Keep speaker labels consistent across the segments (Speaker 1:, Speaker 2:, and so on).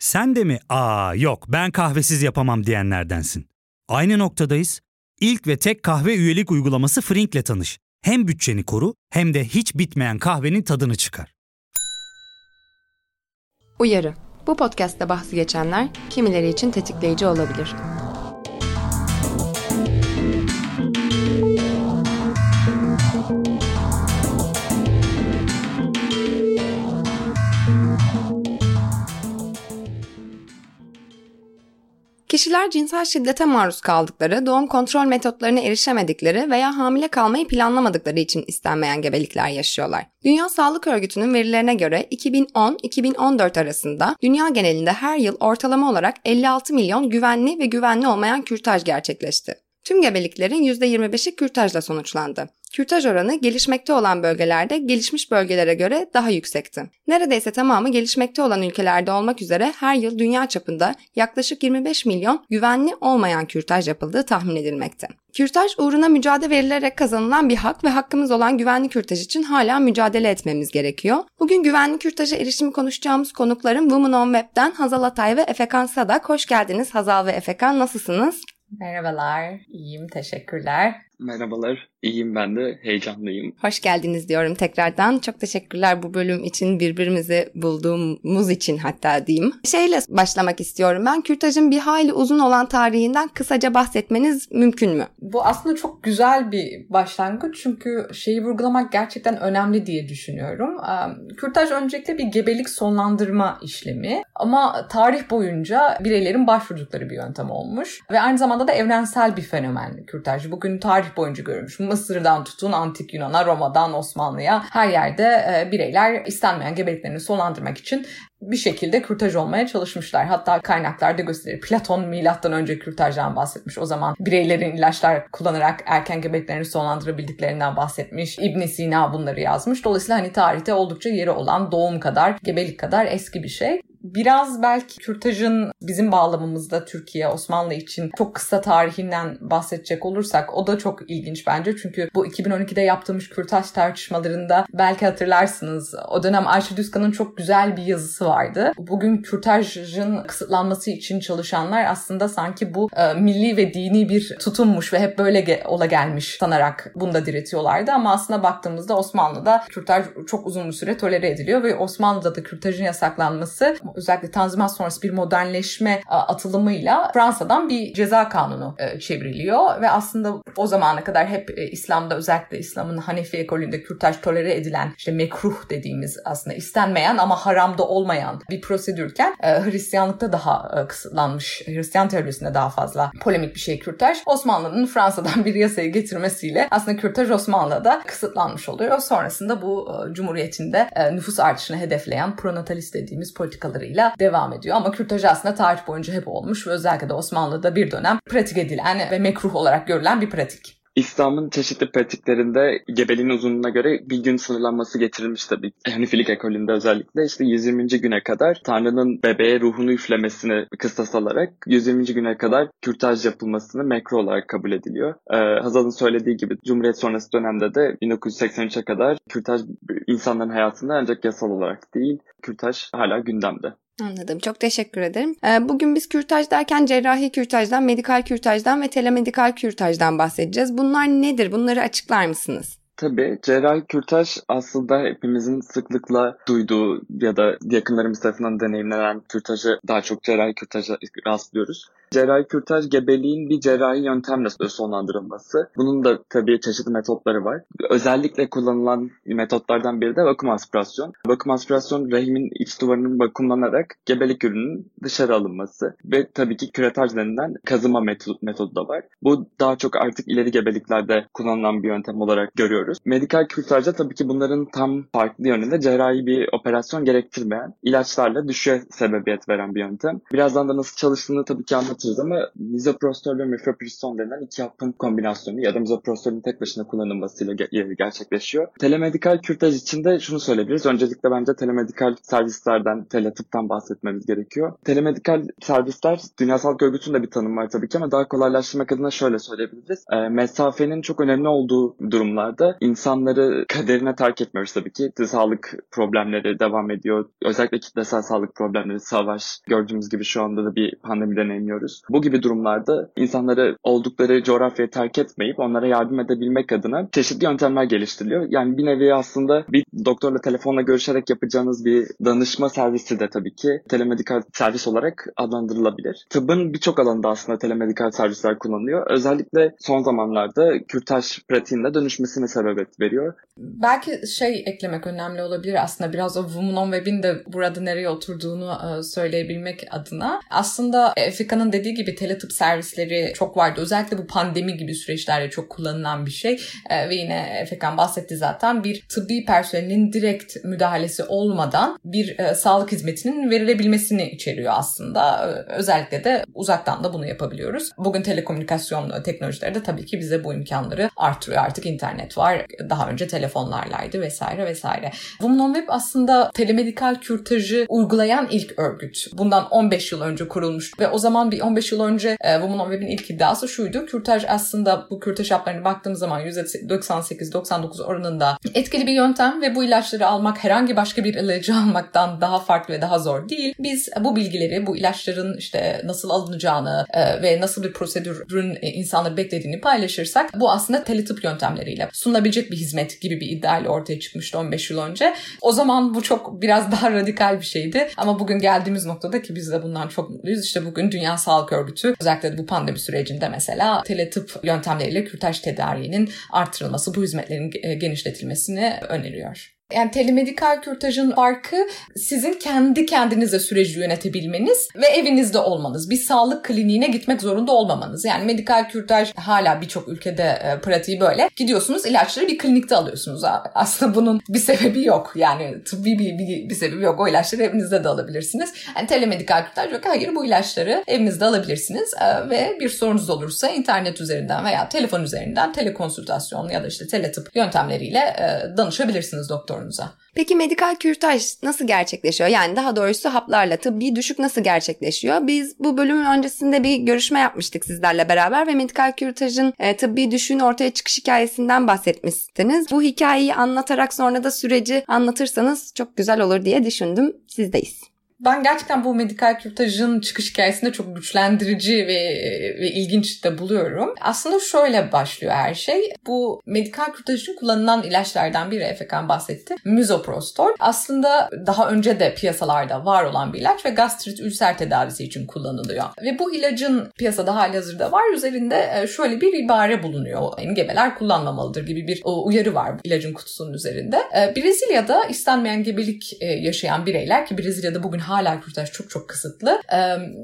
Speaker 1: Sen de mi aa yok ben kahvesiz yapamam diyenlerdensin. Aynı noktadayız. İlk ve tek kahve üyelik uygulaması Frink'le tanış. Hem bütçeni koru hem de hiç bitmeyen kahvenin tadını çıkar.
Speaker 2: Uyarı. Bu podcast'te bahsi geçenler kimileri için tetikleyici olabilir. Kişiler cinsel şiddete maruz kaldıkları, doğum kontrol metotlarına erişemedikleri veya hamile kalmayı planlamadıkları için istenmeyen gebelikler yaşıyorlar. Dünya Sağlık Örgütü'nün verilerine göre 2010-2014 arasında dünya genelinde her yıl ortalama olarak 56 milyon güvenli ve güvenli olmayan kürtaj gerçekleşti. Tüm gebeliklerin %25'i kürtajla sonuçlandı. Kürtaj oranı gelişmekte olan bölgelerde gelişmiş bölgelere göre daha yüksekti. Neredeyse tamamı gelişmekte olan ülkelerde olmak üzere her yıl dünya çapında yaklaşık 25 milyon güvenli olmayan kürtaj yapıldığı tahmin edilmekte. Kürtaj uğruna mücadele verilerek kazanılan bir hak ve hakkımız olan güvenli kürtaj için hala mücadele etmemiz gerekiyor. Bugün güvenli kürtaja erişimi konuşacağımız konuklarım Women on Web'den Hazal Atay ve Efekan Sadak. Hoş geldiniz Hazal ve Efekan. Nasılsınız?
Speaker 3: Merhabalar, iyiyim, teşekkürler.
Speaker 4: Merhabalar, iyiyim ben de, heyecanlıyım.
Speaker 2: Hoş geldiniz diyorum tekrardan. Çok teşekkürler bu bölüm için, birbirimizi bulduğumuz için hatta diyeyim. Şeyle başlamak istiyorum ben. Kürtajın bir hayli uzun olan tarihinden kısaca bahsetmeniz mümkün mü?
Speaker 3: Bu aslında çok güzel bir başlangıç çünkü şeyi vurgulamak gerçekten önemli diye düşünüyorum. Kürtaj öncelikle bir gebelik sonlandırma işlemi ama tarih boyunca bireylerin başvurdukları bir yöntem olmuş ve aynı zamanda da evrensel bir fenomen kürtaj. Bugün tarih boyunca görülmüş. Mısır'dan tutun Antik Yunan'a, Roma'dan Osmanlı'ya her yerde e, bireyler istenmeyen gebeliklerini sonlandırmak için bir şekilde kürtaj olmaya çalışmışlar. Hatta kaynaklarda gösterir. Platon milattan önce kürtajdan bahsetmiş. O zaman bireylerin ilaçlar kullanarak erken gebeliklerini sonlandırabildiklerinden bahsetmiş. İbn Sina bunları yazmış. Dolayısıyla hani tarihte oldukça yeri olan doğum kadar, gebelik kadar eski bir şey biraz belki kürtajın bizim bağlamımızda Türkiye, Osmanlı için çok kısa tarihinden bahsedecek olursak o da çok ilginç bence. Çünkü bu 2012'de yaptığımız kürtaj tartışmalarında belki hatırlarsınız o dönem Ayşe Düzkan'ın çok güzel bir yazısı vardı. Bugün kürtajın kısıtlanması için çalışanlar aslında sanki bu e, milli ve dini bir tutummuş ve hep böyle ge- ola gelmiş sanarak bunda diretiyorlardı. Ama aslında baktığımızda Osmanlı'da kürtaj çok uzun bir süre tolere ediliyor ve Osmanlı'da da kürtajın yasaklanması özellikle Tanzimat sonrası bir modernleşme e, atılımıyla Fransa'dan bir ceza kanunu e, çevriliyor ve aslında o zamana kadar hep e, İslam'da özellikle İslam'ın Hanefi ekolünde kürtaj tolere edilen işte mekruh dediğimiz aslında istenmeyen ama haramda olmayan bir prosedürken Hristiyanlıkta daha kısıtlanmış, Hristiyan teorisinde daha fazla polemik bir şey kürtaj. Osmanlı'nın Fransa'dan bir yasayı getirmesiyle aslında kürtaj Osmanlı'da kısıtlanmış oluyor. Sonrasında bu Cumhuriyet'in de nüfus artışını hedefleyen pronatalist dediğimiz politikaları kadarıyla devam ediyor. Ama kürtaj aslında tarih boyunca hep olmuş ve özellikle de Osmanlı'da bir dönem pratik edilen ve mekruh olarak görülen bir pratik.
Speaker 4: İslam'ın çeşitli pratiklerinde gebeliğin uzunluğuna göre bir gün sınırlanması getirilmiş tabii. Hanifilik ekolünde özellikle işte 120. güne kadar Tanrı'nın bebeğe ruhunu üflemesini kıstas alarak 120. güne kadar kürtaj yapılmasını mekruh olarak kabul ediliyor. Ee, Hazal'ın söylediği gibi Cumhuriyet sonrası dönemde de 1983'e kadar kürtaj insanların hayatında ancak yasal olarak değil, kürtaj hala gündemde.
Speaker 2: Anladım. Çok teşekkür ederim. Ee, bugün biz kürtaj derken cerrahi kürtajdan, medikal kürtajdan ve telemedikal kürtajdan bahsedeceğiz. Bunlar nedir? Bunları açıklar mısınız?
Speaker 4: Tabii cerrahi kürtaj aslında hepimizin sıklıkla duyduğu ya da yakınlarımız tarafından deneyimlenen kürtajı daha çok cerrahi kürtaja rastlıyoruz. Cerrahi kürtaj gebeliğin bir cerrahi yöntemle sonlandırılması. Bunun da tabii çeşitli metotları var. Özellikle kullanılan metotlardan biri de vakum aspirasyon. Vakum aspirasyon rahimin iç duvarının vakumlanarak gebelik ürünün dışarı alınması. Ve tabii ki küretaj denilen kazıma metodu da var. Bu daha çok artık ileri gebeliklerde kullanılan bir yöntem olarak görüyoruz. Medikal kürtajda tabii ki bunların tam farklı yönünde cerrahi bir operasyon gerektirmeyen ilaçlarla düşe sebebiyet veren bir yöntem. Birazdan da nasıl çalıştığını tabii ki anlatacağım anlatırız ama misoprostol ve mifepriston denen iki hapın kombinasyonu ya da misoprostolün tek başına kullanılmasıyla ge- gerçekleşiyor. Telemedikal kürtaj için de şunu söyleyebiliriz. Öncelikle bence telemedikal servislerden, teletıptan bahsetmemiz gerekiyor. Telemedikal servisler Dünya Sağlık Örgütü'nün de bir tanım var tabii ki ama daha kolaylaştırmak adına şöyle söyleyebiliriz. E, mesafenin çok önemli olduğu durumlarda insanları kaderine terk etmiyoruz tabii ki. Sağlık problemleri devam ediyor. Özellikle kitlesel sağlık problemleri, savaş gördüğümüz gibi şu anda da bir pandemi deneyimliyoruz. Bu gibi durumlarda insanları oldukları coğrafyayı terk etmeyip onlara yardım edebilmek adına çeşitli yöntemler geliştiriliyor. Yani bir nevi aslında bir doktorla telefonla görüşerek yapacağınız bir danışma servisi de tabii ki telemedikal servis olarak adlandırılabilir. Tıbbın birçok alanında aslında telemedikal servisler kullanılıyor. Özellikle son zamanlarda kürtaj pratiğinde dönüşmesine sebebiyet veriyor.
Speaker 3: Belki şey eklemek önemli olabilir aslında biraz o Women on Web'in de burada nereye oturduğunu e, söyleyebilmek adına. Aslında Efeka'nın dediği gibi teletıp servisleri çok vardı. Özellikle bu pandemi gibi süreçlerde çok kullanılan bir şey. E, ve yine Efekan bahsetti zaten bir tıbbi personelin direkt müdahalesi olmadan bir e, sağlık hizmetinin verilebilmesini içeriyor aslında. Özellikle de uzaktan da bunu yapabiliyoruz. Bugün telekomünikasyon teknolojileri de tabii ki bize bu imkanları artırıyor. Artık internet var. Daha önce telefonlarlaydı vesaire vesaire. Women on Web aslında telemedikal kürtajı uygulayan ilk örgüt. Bundan 15 yıl önce kurulmuş ve o zaman bir 15 yıl önce e, Women on Web'in ilk iddiası şuydu. Kürtaj aslında bu kürtaj haplarına baktığımız zaman %98-99 oranında etkili bir yöntem ve bu ilaçları almak herhangi başka bir ilacı almaktan daha farklı ve daha zor değil. Biz bu bilgileri, bu ilaçların işte nasıl alınacağını e, ve nasıl bir prosedürün e, insanları beklediğini paylaşırsak bu aslında teletıp yöntemleriyle sunulabilecek bir hizmet gibi bir iddiayla ortaya çıkmıştı 15 yıl önce. O zaman bu çok biraz daha radikal bir şeydi ama bugün geldiğimiz noktada ki biz de bundan çok mutluyuz. İşte bugün Dünya Sağlık Örgütü özellikle bu pandemi sürecinde mesela teletıp yöntemleriyle kürtaj tedariğinin artırılması, bu hizmetlerin e, genişletilmesini öneriyor. Yani telemedikal kürtajın farkı sizin kendi kendinize süreci yönetebilmeniz ve evinizde olmanız. Bir sağlık kliniğine gitmek zorunda olmamanız. Yani medikal kürtaj hala birçok ülkede e, pratiği böyle. Gidiyorsunuz ilaçları bir klinikte alıyorsunuz. Aslında bunun bir sebebi yok. Yani tıbbi bir, bir, bir sebebi yok. O ilaçları evinizde de alabilirsiniz. Yani telemedikal kürtaj yok. Hayır bu ilaçları evinizde alabilirsiniz e, ve bir sorunuz olursa internet üzerinden veya telefon üzerinden telekonsültasyon ya da işte teletıp yöntemleriyle e, danışabilirsiniz doktor doktorunuza.
Speaker 2: Peki medikal kürtaj nasıl gerçekleşiyor? Yani daha doğrusu haplarla tıbbi düşük nasıl gerçekleşiyor? Biz bu bölümün öncesinde bir görüşme yapmıştık sizlerle beraber ve medikal kürtajın e, tıbbi düşüğün ortaya çıkış hikayesinden bahsetmiştiniz. Bu hikayeyi anlatarak sonra da süreci anlatırsanız çok güzel olur diye düşündüm. Sizdeyiz
Speaker 3: ben gerçekten bu medikal kürtajın çıkış hikayesinde çok güçlendirici ve, ve ilginç de buluyorum. Aslında şöyle başlıyor her şey. Bu medikal kürtaj için kullanılan ilaçlardan biri Efekan bahsetti. Misoprostol. Aslında daha önce de piyasalarda var olan bir ilaç ve gastrit ülser tedavisi için kullanılıyor. Ve bu ilacın piyasada hali hazırda var. Üzerinde e, şöyle bir ibare bulunuyor. Gebeler kullanmamalıdır gibi bir uyarı var ilacın kutusunun üzerinde. E, Brezilya'da istenmeyen gebelik e, yaşayan bireyler ki Brezilya'da bugün hala kürtaj çok çok kısıtlı.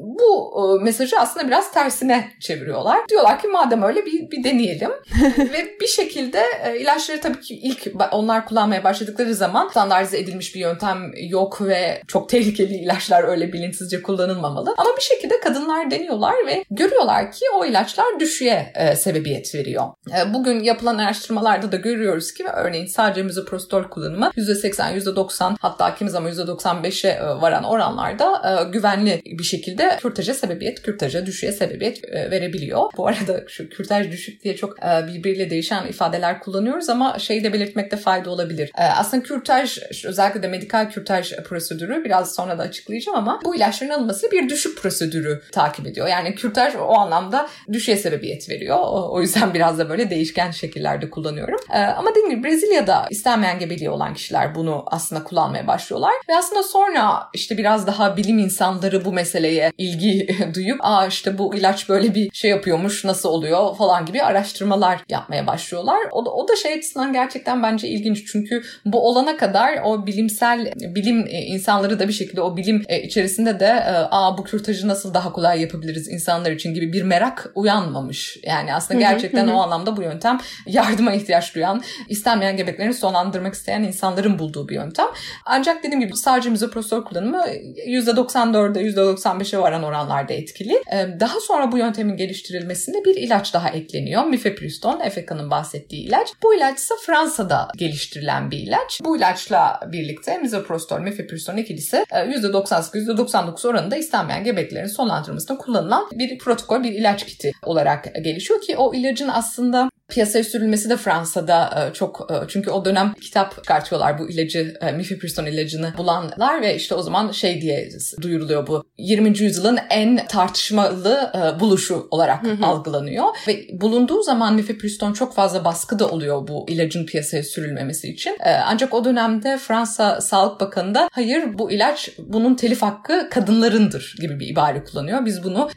Speaker 3: bu mesajı aslında biraz tersine çeviriyorlar. Diyorlar ki madem öyle bir, bir deneyelim. Ve bir şekilde ilaçları tabii ki ilk onlar kullanmaya başladıkları zaman standartize edilmiş bir yöntem yok ve çok tehlikeli ilaçlar öyle bilinçsizce kullanılmamalı. Ama bir şekilde kadınlar deniyorlar ve görüyorlar ki o ilaçlar düşüğe e, sebebiyet veriyor. E, bugün yapılan araştırmalarda da görüyoruz ki örneğin sadece mizoprostol kullanımı %80, %90 hatta kimi zaman %95'e varan oranlarda e, güvenli bir şekilde kürtaja sebebiyet, kürtaja düşüğe sebebiyet e, verebiliyor. Bu arada şu kürtaj düşük diye çok e, birbiriyle değişen ifadeler kullanıyoruz ama şeyi de belirtmekte fayda olabilir. E, aslında kürtaj, özellikle de medikal kürtaj prosedürü biraz sonra da açıklayacağım ama bu ilaçların alınması bir düşük prosedürü takip ediyor. Yani kürtaj o anlamda düşüğe sebebiyet veriyor. O, o yüzden biraz da böyle değişken şekillerde kullanıyorum. E, ama dediğim gibi Brezilya'da istenmeyen gebeliği olan kişiler bunu aslında kullanmaya başlıyorlar. Ve aslında sonra işte biraz daha bilim insanları bu meseleye ilgi duyup aa işte bu ilaç böyle bir şey yapıyormuş nasıl oluyor falan gibi araştırmalar yapmaya başlıyorlar. O da, o da şey açısından gerçekten bence ilginç çünkü bu olana kadar o bilimsel bilim e, insanları da bir şekilde o bilim e, içerisinde de e, aa bu kürtajı nasıl daha kolay yapabiliriz insanlar için gibi bir merak uyanmamış. Yani aslında gerçekten o anlamda bu yöntem yardıma ihtiyaç duyan, istenmeyen gebeklerini sonlandırmak isteyen insanların bulduğu bir yöntem. Ancak dediğim gibi sadece mizoprostol kullanımı %94'e %95'e varan oranlarda etkili. E, daha sonra bu yöntemin geliştirilmesinde bir ilaç daha ekleniyor. Mifepriston, Efeka'nın bahsettiği ilaç. Bu ilaç ise Fransa'da geliştirilen bir ilaç. Bu ilaçla birlikte misoprostol, mifepriston ikilisi %98-%99 oranında istenmeyen gebeliklerin sonlandırılmasında kullanılan bir protokol, bir ilaç kiti olarak gelişiyor ki o ilacın aslında Piyasaya sürülmesi de Fransa'da e, çok e, çünkü o dönem kitap çıkartıyorlar bu ilacı e, mifepriston ilacını bulanlar ve işte o zaman şey diye duyuruluyor bu 20. yüzyılın en tartışmalı buluşu olarak hı hı. algılanıyor ve bulunduğu zaman mifepriston çok fazla baskı da oluyor bu ilacın piyasaya sürülmemesi için. Ancak o dönemde Fransa Sağlık Bakanı da hayır bu ilaç bunun telif hakkı kadınlarındır gibi bir ibare kullanıyor. Biz bunu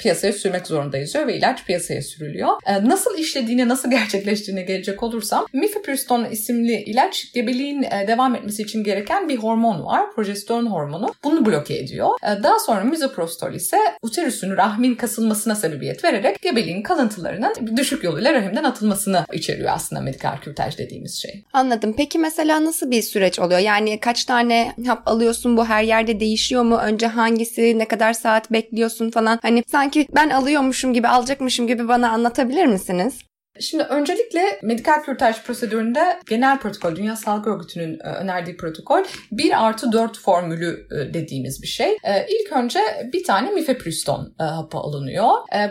Speaker 3: piyasaya sürmek zorundayız diyor ve ilaç piyasaya sürülüyor. Nasıl işlediğini nasıl gerçekleştiğine gelecek olursam mifepriston isimli ilaç gebeliğin e, devam etmesi için gereken bir hormon var. Progesteron hormonu. Bunu bloke ediyor. E, daha sonra misoprostol ise uterüsün rahmin kasılmasına sebebiyet vererek gebeliğin kalıntılarının düşük yoluyla rahimden atılmasını içeriyor aslında medikal kürtaj dediğimiz şey.
Speaker 2: Anladım. Peki mesela nasıl bir süreç oluyor? Yani kaç tane hap alıyorsun? Bu her yerde değişiyor mu? Önce hangisi? Ne kadar saat bekliyorsun falan? Hani sanki ben alıyormuşum gibi, alacakmışım gibi bana anlatabilir misiniz?
Speaker 3: Şimdi öncelikle medikal kürtaj prosedüründe genel protokol, Dünya Sağlık Örgütü'nün e, önerdiği protokol 1 artı 4 formülü e, dediğimiz bir şey. E, ilk önce bir tane mifepriston hapı alınıyor.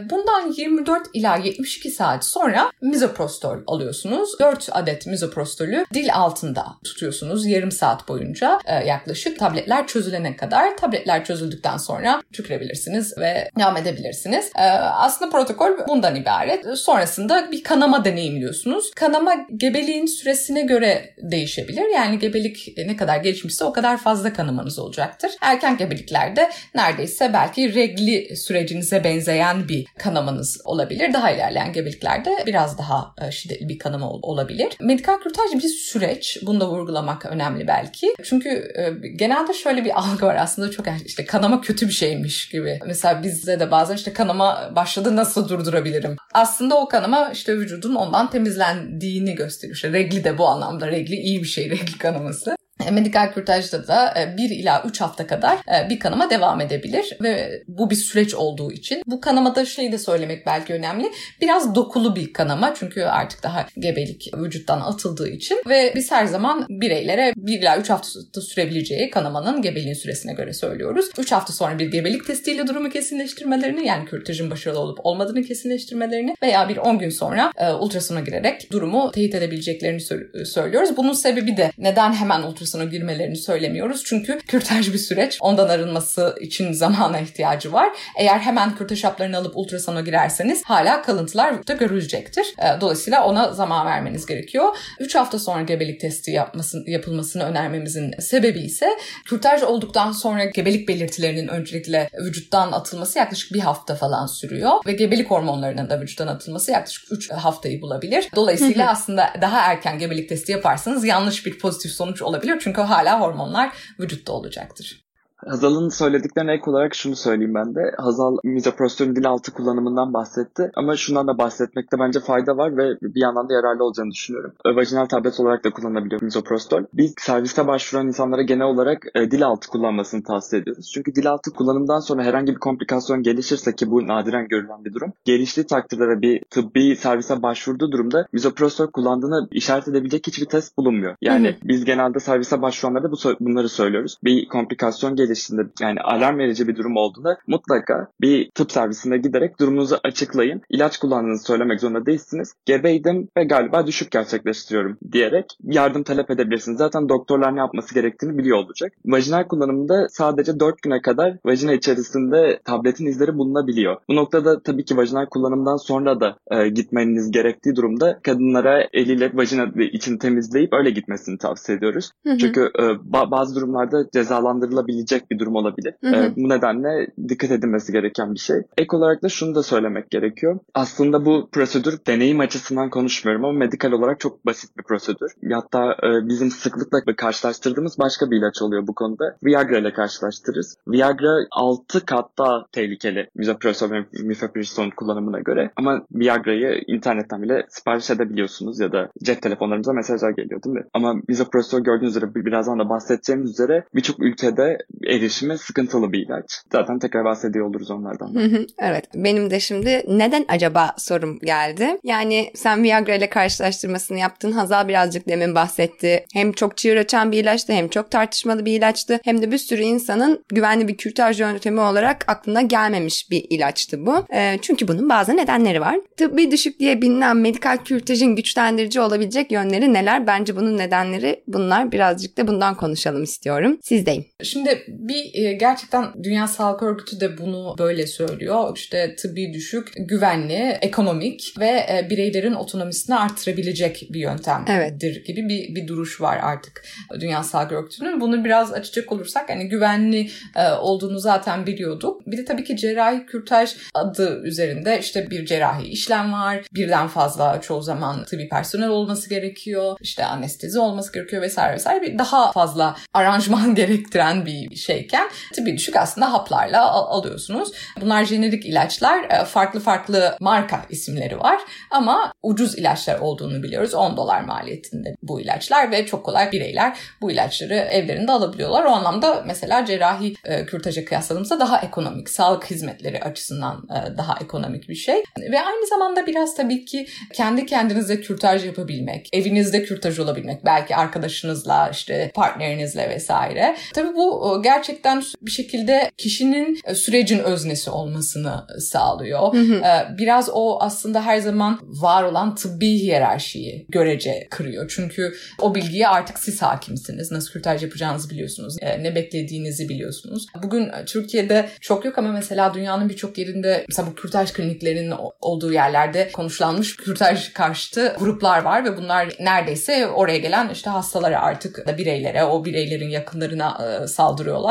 Speaker 3: Bundan 24 ila 72 saat sonra mizoprostol alıyorsunuz. 4 adet mizoprostolü dil altında tutuyorsunuz yarım saat boyunca yaklaşık tabletler çözülene kadar. Tabletler çözüldükten sonra tükürebilirsiniz ve devam edebilirsiniz. Aslında protokol bundan ibaret. Sonrasında bir kanama deneyimliyorsunuz. Kanama gebeliğin süresine göre değişebilir. Yani gebelik ne kadar gelişmişse o kadar fazla kanamanız olacaktır. Erken gebeliklerde neredeyse belki regli sürecinize benzeyen bir kanamanız olabilir. Daha ilerleyen gebeliklerde biraz daha e, şiddetli bir kanama olabilir. Medikal kürtaj bir süreç. Bunu da vurgulamak önemli belki. Çünkü e, genelde şöyle bir algı var aslında çok işte kanama kötü bir şeymiş gibi. Mesela bizde de bazen işte kanama başladı nasıl durdurabilirim? Aslında o kanama işte vücudun ondan temizlendiğini gösteriyor. İşte regli de bu anlamda regli iyi bir şey regli kanaması. E, medikal kürtajda da 1 e, ila 3 hafta kadar e, bir kanama devam edebilir ve bu bir süreç olduğu için bu kanamada şey de söylemek belki önemli. Biraz dokulu bir kanama çünkü artık daha gebelik vücuttan atıldığı için ve biz her zaman bireylere 1 ila 3 hafta sürebileceği kanamanın gebeliğin süresine göre söylüyoruz. 3 hafta sonra bir gebelik testiyle durumu kesinleştirmelerini yani kürtajın başarılı olup olmadığını kesinleştirmelerini veya bir 10 gün sonra ultrasona girerek durumu teyit edebileceklerini söylüyoruz. Bunun sebebi de neden hemen ultrason ultrasona girmelerini söylemiyoruz. Çünkü kürtaj bir süreç. Ondan arınması için zamana ihtiyacı var. Eğer hemen kürtaj haplarını alıp ultrasona girerseniz hala kalıntılar da görülecektir. Ee, dolayısıyla ona zaman vermeniz gerekiyor. 3 hafta sonra gebelik testi yapmasın, yapılmasını önermemizin sebebi ise kürtaj olduktan sonra gebelik belirtilerinin öncelikle vücuttan atılması yaklaşık bir hafta falan sürüyor. Ve gebelik hormonlarının da vücuttan atılması yaklaşık 3 haftayı bulabilir. Dolayısıyla aslında daha erken gebelik testi yaparsanız yanlış bir pozitif sonuç olabilir. Çünkü hala hormonlar vücutta olacaktır.
Speaker 4: Hazal'ın söylediklerine ek olarak şunu söyleyeyim ben de. Hazal mizoprostolün dil altı kullanımından bahsetti. Ama şundan da bahsetmekte bence fayda var ve bir yandan da yararlı olacağını düşünüyorum. Vajinal tablet olarak da kullanılabiliyor mizoprostol. Biz serviste başvuran insanlara genel olarak e, dil altı kullanmasını tavsiye ediyoruz. Çünkü dil altı kullanımdan sonra herhangi bir komplikasyon gelişirse ki bu nadiren görülen bir durum. Geliştiği takdirde ve bir tıbbi servise başvurduğu durumda mizoprostol kullandığını işaret edebilecek hiçbir test bulunmuyor. Yani biz genelde servise başvuranlara bu, bunları söylüyoruz. Bir komplikasyon gelir geliştiğinde yani alarm verici bir durum olduğunda mutlaka bir tıp servisine giderek durumunuzu açıklayın. İlaç kullandığınızı söylemek zorunda değilsiniz. Gebeydim ve galiba düşük gerçekleştiriyorum diyerek yardım talep edebilirsiniz. Zaten doktorlar ne yapması gerektiğini biliyor olacak. Vajinal kullanımda sadece 4 güne kadar vajina içerisinde tabletin izleri bulunabiliyor. Bu noktada tabii ki vajinal kullanımdan sonra da e, gitmeniz gerektiği durumda kadınlara eliyle vajina için temizleyip öyle gitmesini tavsiye ediyoruz. Hı hı. Çünkü e, bazı durumlarda cezalandırılabilecek bir durum olabilir. Hı hı. E, bu nedenle dikkat edilmesi gereken bir şey. Ek olarak da şunu da söylemek gerekiyor. Aslında bu prosedür deneyim açısından konuşmuyorum ama medikal olarak çok basit bir prosedür. Hatta e, bizim sıklıkla karşılaştırdığımız başka bir ilaç oluyor bu konuda. Viagra ile karşılaştırırız. Viagra 6 kat daha tehlikeli misoprostol ve mifepriston kullanımına göre. Ama Viagra'yı internetten bile sipariş edebiliyorsunuz ya da cep telefonlarınıza mesajlar geliyor değil mi? Ama misoprostol gördüğünüz üzere birazdan da bahsedeceğimiz üzere birçok ülkede erişimi sıkıntılı bir ilaç. Zaten tekrar bahsediyor oluruz onlardan.
Speaker 2: evet. Benim de şimdi neden acaba sorum geldi. Yani sen Viagra ile karşılaştırmasını yaptın. Hazal birazcık demin bahsetti. Hem çok çığır açan bir ilaçtı hem çok tartışmalı bir ilaçtı. Hem de bir sürü insanın güvenli bir kürtaj yöntemi olarak aklına gelmemiş bir ilaçtı bu. E, çünkü bunun bazı nedenleri var. Tıbbi düşük diye bilinen medikal kürtajın güçlendirici olabilecek yönleri neler? Bence bunun nedenleri bunlar. Birazcık da bundan konuşalım istiyorum. Sizdeyim.
Speaker 3: Şimdi bir e, gerçekten Dünya Sağlık Örgütü de bunu böyle söylüyor. İşte tıbbi düşük, güvenli, ekonomik ve e, bireylerin otonomisini arttırabilecek bir yöntemdir evet. gibi bir, bir duruş var artık Dünya Sağlık Örgütü'nün. Bunu biraz açacak olursak hani güvenli e, olduğunu zaten biliyorduk. Bir de tabii ki cerrahi kürtaj adı üzerinde işte bir cerrahi işlem var. Birden fazla çoğu zaman tıbbi personel olması gerekiyor. İşte anestezi olması gerekiyor vesaire vesaire. Bir daha fazla aranjman gerektiren bir şeyken tıbbi düşük aslında haplarla al- alıyorsunuz. Bunlar jenerik ilaçlar. E, farklı farklı marka isimleri var ama ucuz ilaçlar olduğunu biliyoruz. 10 dolar maliyetinde bu ilaçlar ve çok kolay bireyler bu ilaçları evlerinde alabiliyorlar. O anlamda mesela cerrahi e, kürtaja kıyasladığımızda daha ekonomik, sağlık hizmetleri açısından e, daha ekonomik bir şey. Ve aynı zamanda biraz tabii ki kendi kendinize kürtaj yapabilmek, evinizde kürtaj olabilmek, belki arkadaşınızla, işte partnerinizle vesaire. Tabii bu e, gerçekten bir şekilde kişinin e, sürecin öznesi olmasını sağlıyor. Hı hı. E, biraz o aslında her zaman var olan tıbbi hiyerarşiyi görece kırıyor. Çünkü o bilgiye artık siz hakimsiniz. Nasıl kürtaj yapacağınızı biliyorsunuz. Ne beklediğinizi biliyorsunuz. Bugün Türkiye'de çok yok ama mesela dünyanın birçok yerinde mesela bu kürtaj kliniklerinin olduğu yerlerde konuşlanmış kürtaj karşıtı gruplar var ve bunlar neredeyse oraya gelen işte hastalara artık bireylere, o bireylerin yakınlarına e,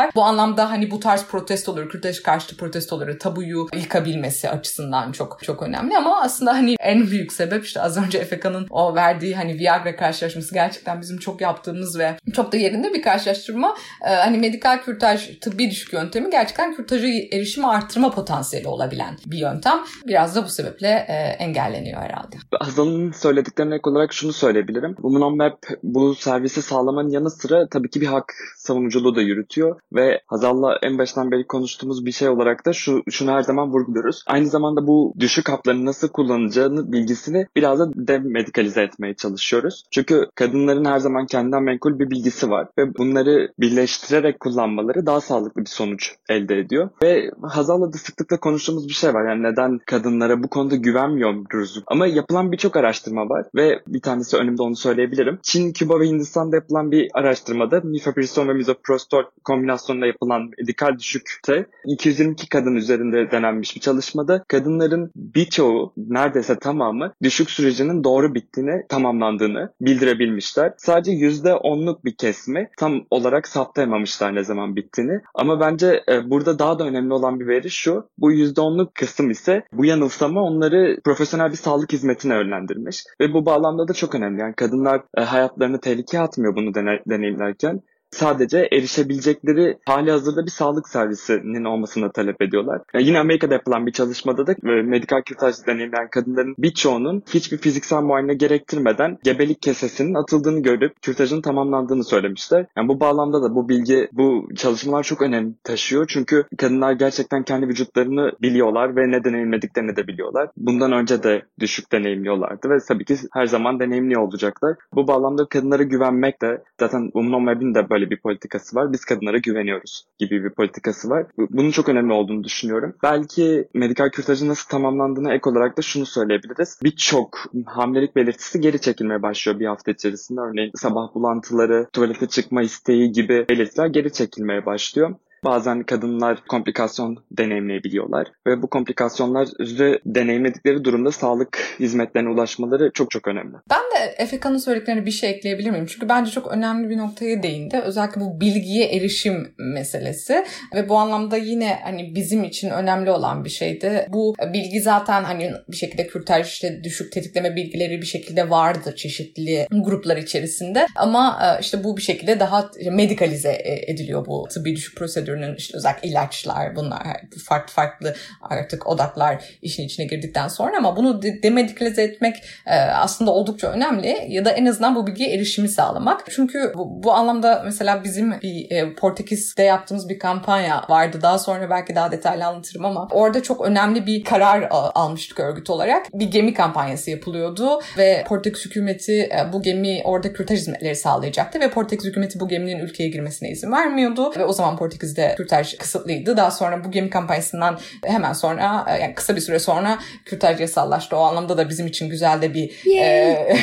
Speaker 3: saldırıyorlar. Bu anlamda hani bu tarz protestoları, kürtaj karşıtı protestoları, tabuyu yıkabilmesi açısından çok çok önemli ama aslında hani en büyük sebep işte az önce Efeka'nın o verdiği hani Viagra karşılaşması gerçekten bizim çok yaptığımız ve çok da yerinde bir karşılaştırma. Ee, hani medikal kürtaj tıbbi düşük yöntemi gerçekten kürtajı erişimi arttırma potansiyeli olabilen bir yöntem. Biraz da bu sebeple e, engelleniyor herhalde.
Speaker 4: Hazal'ın söylediklerine ek olarak şunu söyleyebilirim. Women Map bu servisi sağlamanın yanı sıra tabii ki bir hak savunuculuğu da yürütüyor ve Hazal'la en baştan beri konuştuğumuz bir şey olarak da şu şunu her zaman vurguluyoruz. Aynı zamanda bu düşük hapları nasıl kullanacağını bilgisini biraz da demedikalize etmeye çalışıyoruz. Çünkü kadınların her zaman kendinden menkul bir bilgisi var ve bunları birleştirerek kullanmaları daha sağlıklı bir sonuç elde ediyor. Ve Hazal'la da sıklıkla konuştuğumuz bir şey var. Yani neden kadınlara bu konuda güvenmiyoruz? Ama yapılan birçok araştırma var ve bir tanesi önümde onu söyleyebilirim. Çin, Küba ve Hindistan'da yapılan bir araştırmada mifepriston ve misoprostol kombinasyonunda yapılan medikal düşükte 222 kadın üzerinde denenmiş bir çalışmada kadınların birçoğu neredeyse tamamı düşük sürecinin doğru bittiğini, tamamlandığını bildirebilmişler. Sadece %10'luk bir kesme tam olarak saptayamamışlar ne zaman bittiğini. Ama bence e, burada daha da önemli olan bir veri şu. Bu %10'luk kısım ise bu yanılsama onları profesyonel bir sağlık hizmetine yönlendirmiş. Ve bu bağlamda da çok önemli. Yani kadınlar e, hayatlarını tehlikeye atmıyor bunu dene, deneyimlerken sadece erişebilecekleri hali hazırda bir sağlık servisinin olmasını talep ediyorlar. Yani yine Amerika'da yapılan bir çalışmada da e, medikal kürtaj deneyimleyen kadınların birçoğunun hiçbir fiziksel muayene gerektirmeden gebelik kesesinin atıldığını görüp kürtajın tamamlandığını söylemişler. Yani bu bağlamda da bu bilgi, bu çalışmalar çok önem taşıyor. Çünkü kadınlar gerçekten kendi vücutlarını biliyorlar ve ne deneyimlediklerini de biliyorlar. Bundan önce de düşük deneyimliyorlardı ve tabii ki her zaman deneyimli olacaklar. Bu bağlamda kadınlara güvenmek de zaten Umnon Web'in de böyle böyle bir politikası var. Biz kadınlara güveniyoruz gibi bir politikası var. Bunun çok önemli olduğunu düşünüyorum. Belki medikal kürtajın nasıl tamamlandığına ek olarak da şunu söyleyebiliriz. Birçok hamilelik belirtisi geri çekilmeye başlıyor bir hafta içerisinde. Örneğin sabah bulantıları, tuvalete çıkma isteği gibi belirtiler geri çekilmeye başlıyor. Bazen kadınlar komplikasyon deneyimleyebiliyorlar ve bu komplikasyonları deneyimledikleri durumda sağlık hizmetlerine ulaşmaları çok çok önemli.
Speaker 3: Ben de Efeka'nın söylediklerine bir şey ekleyebilir miyim? Çünkü bence çok önemli bir noktaya değindi. Özellikle bu bilgiye erişim meselesi ve bu anlamda yine hani bizim için önemli olan bir şeydi. Bu bilgi zaten hani bir şekilde kürtaj işte düşük tetikleme bilgileri bir şekilde vardı çeşitli gruplar içerisinde ama e, işte bu bir şekilde daha medikalize e, ediliyor bu tıbbi düşük prosedür sektörünün işte özellikle ilaçlar bunlar farklı farklı artık odaklar işin içine girdikten sonra ama bunu demedikalize etmek e, aslında oldukça önemli ya da en azından bu bilgiye erişimi sağlamak. Çünkü bu, bu anlamda mesela bizim bir e, Portekiz'de yaptığımız bir kampanya vardı. Daha sonra belki daha detaylı anlatırım ama orada çok önemli bir karar almıştık örgüt olarak. Bir gemi kampanyası yapılıyordu ve Portekiz hükümeti e, bu gemi orada kürtaj hizmetleri sağlayacaktı ve Portekiz hükümeti bu geminin ülkeye girmesine izin vermiyordu ve o zaman Portekiz'de kürtaj kısıtlıydı. Daha sonra bu gemi kampanyasından hemen sonra e, yani kısa bir süre sonra kürtaj yasallaştı. O anlamda da bizim için güzel de bir e,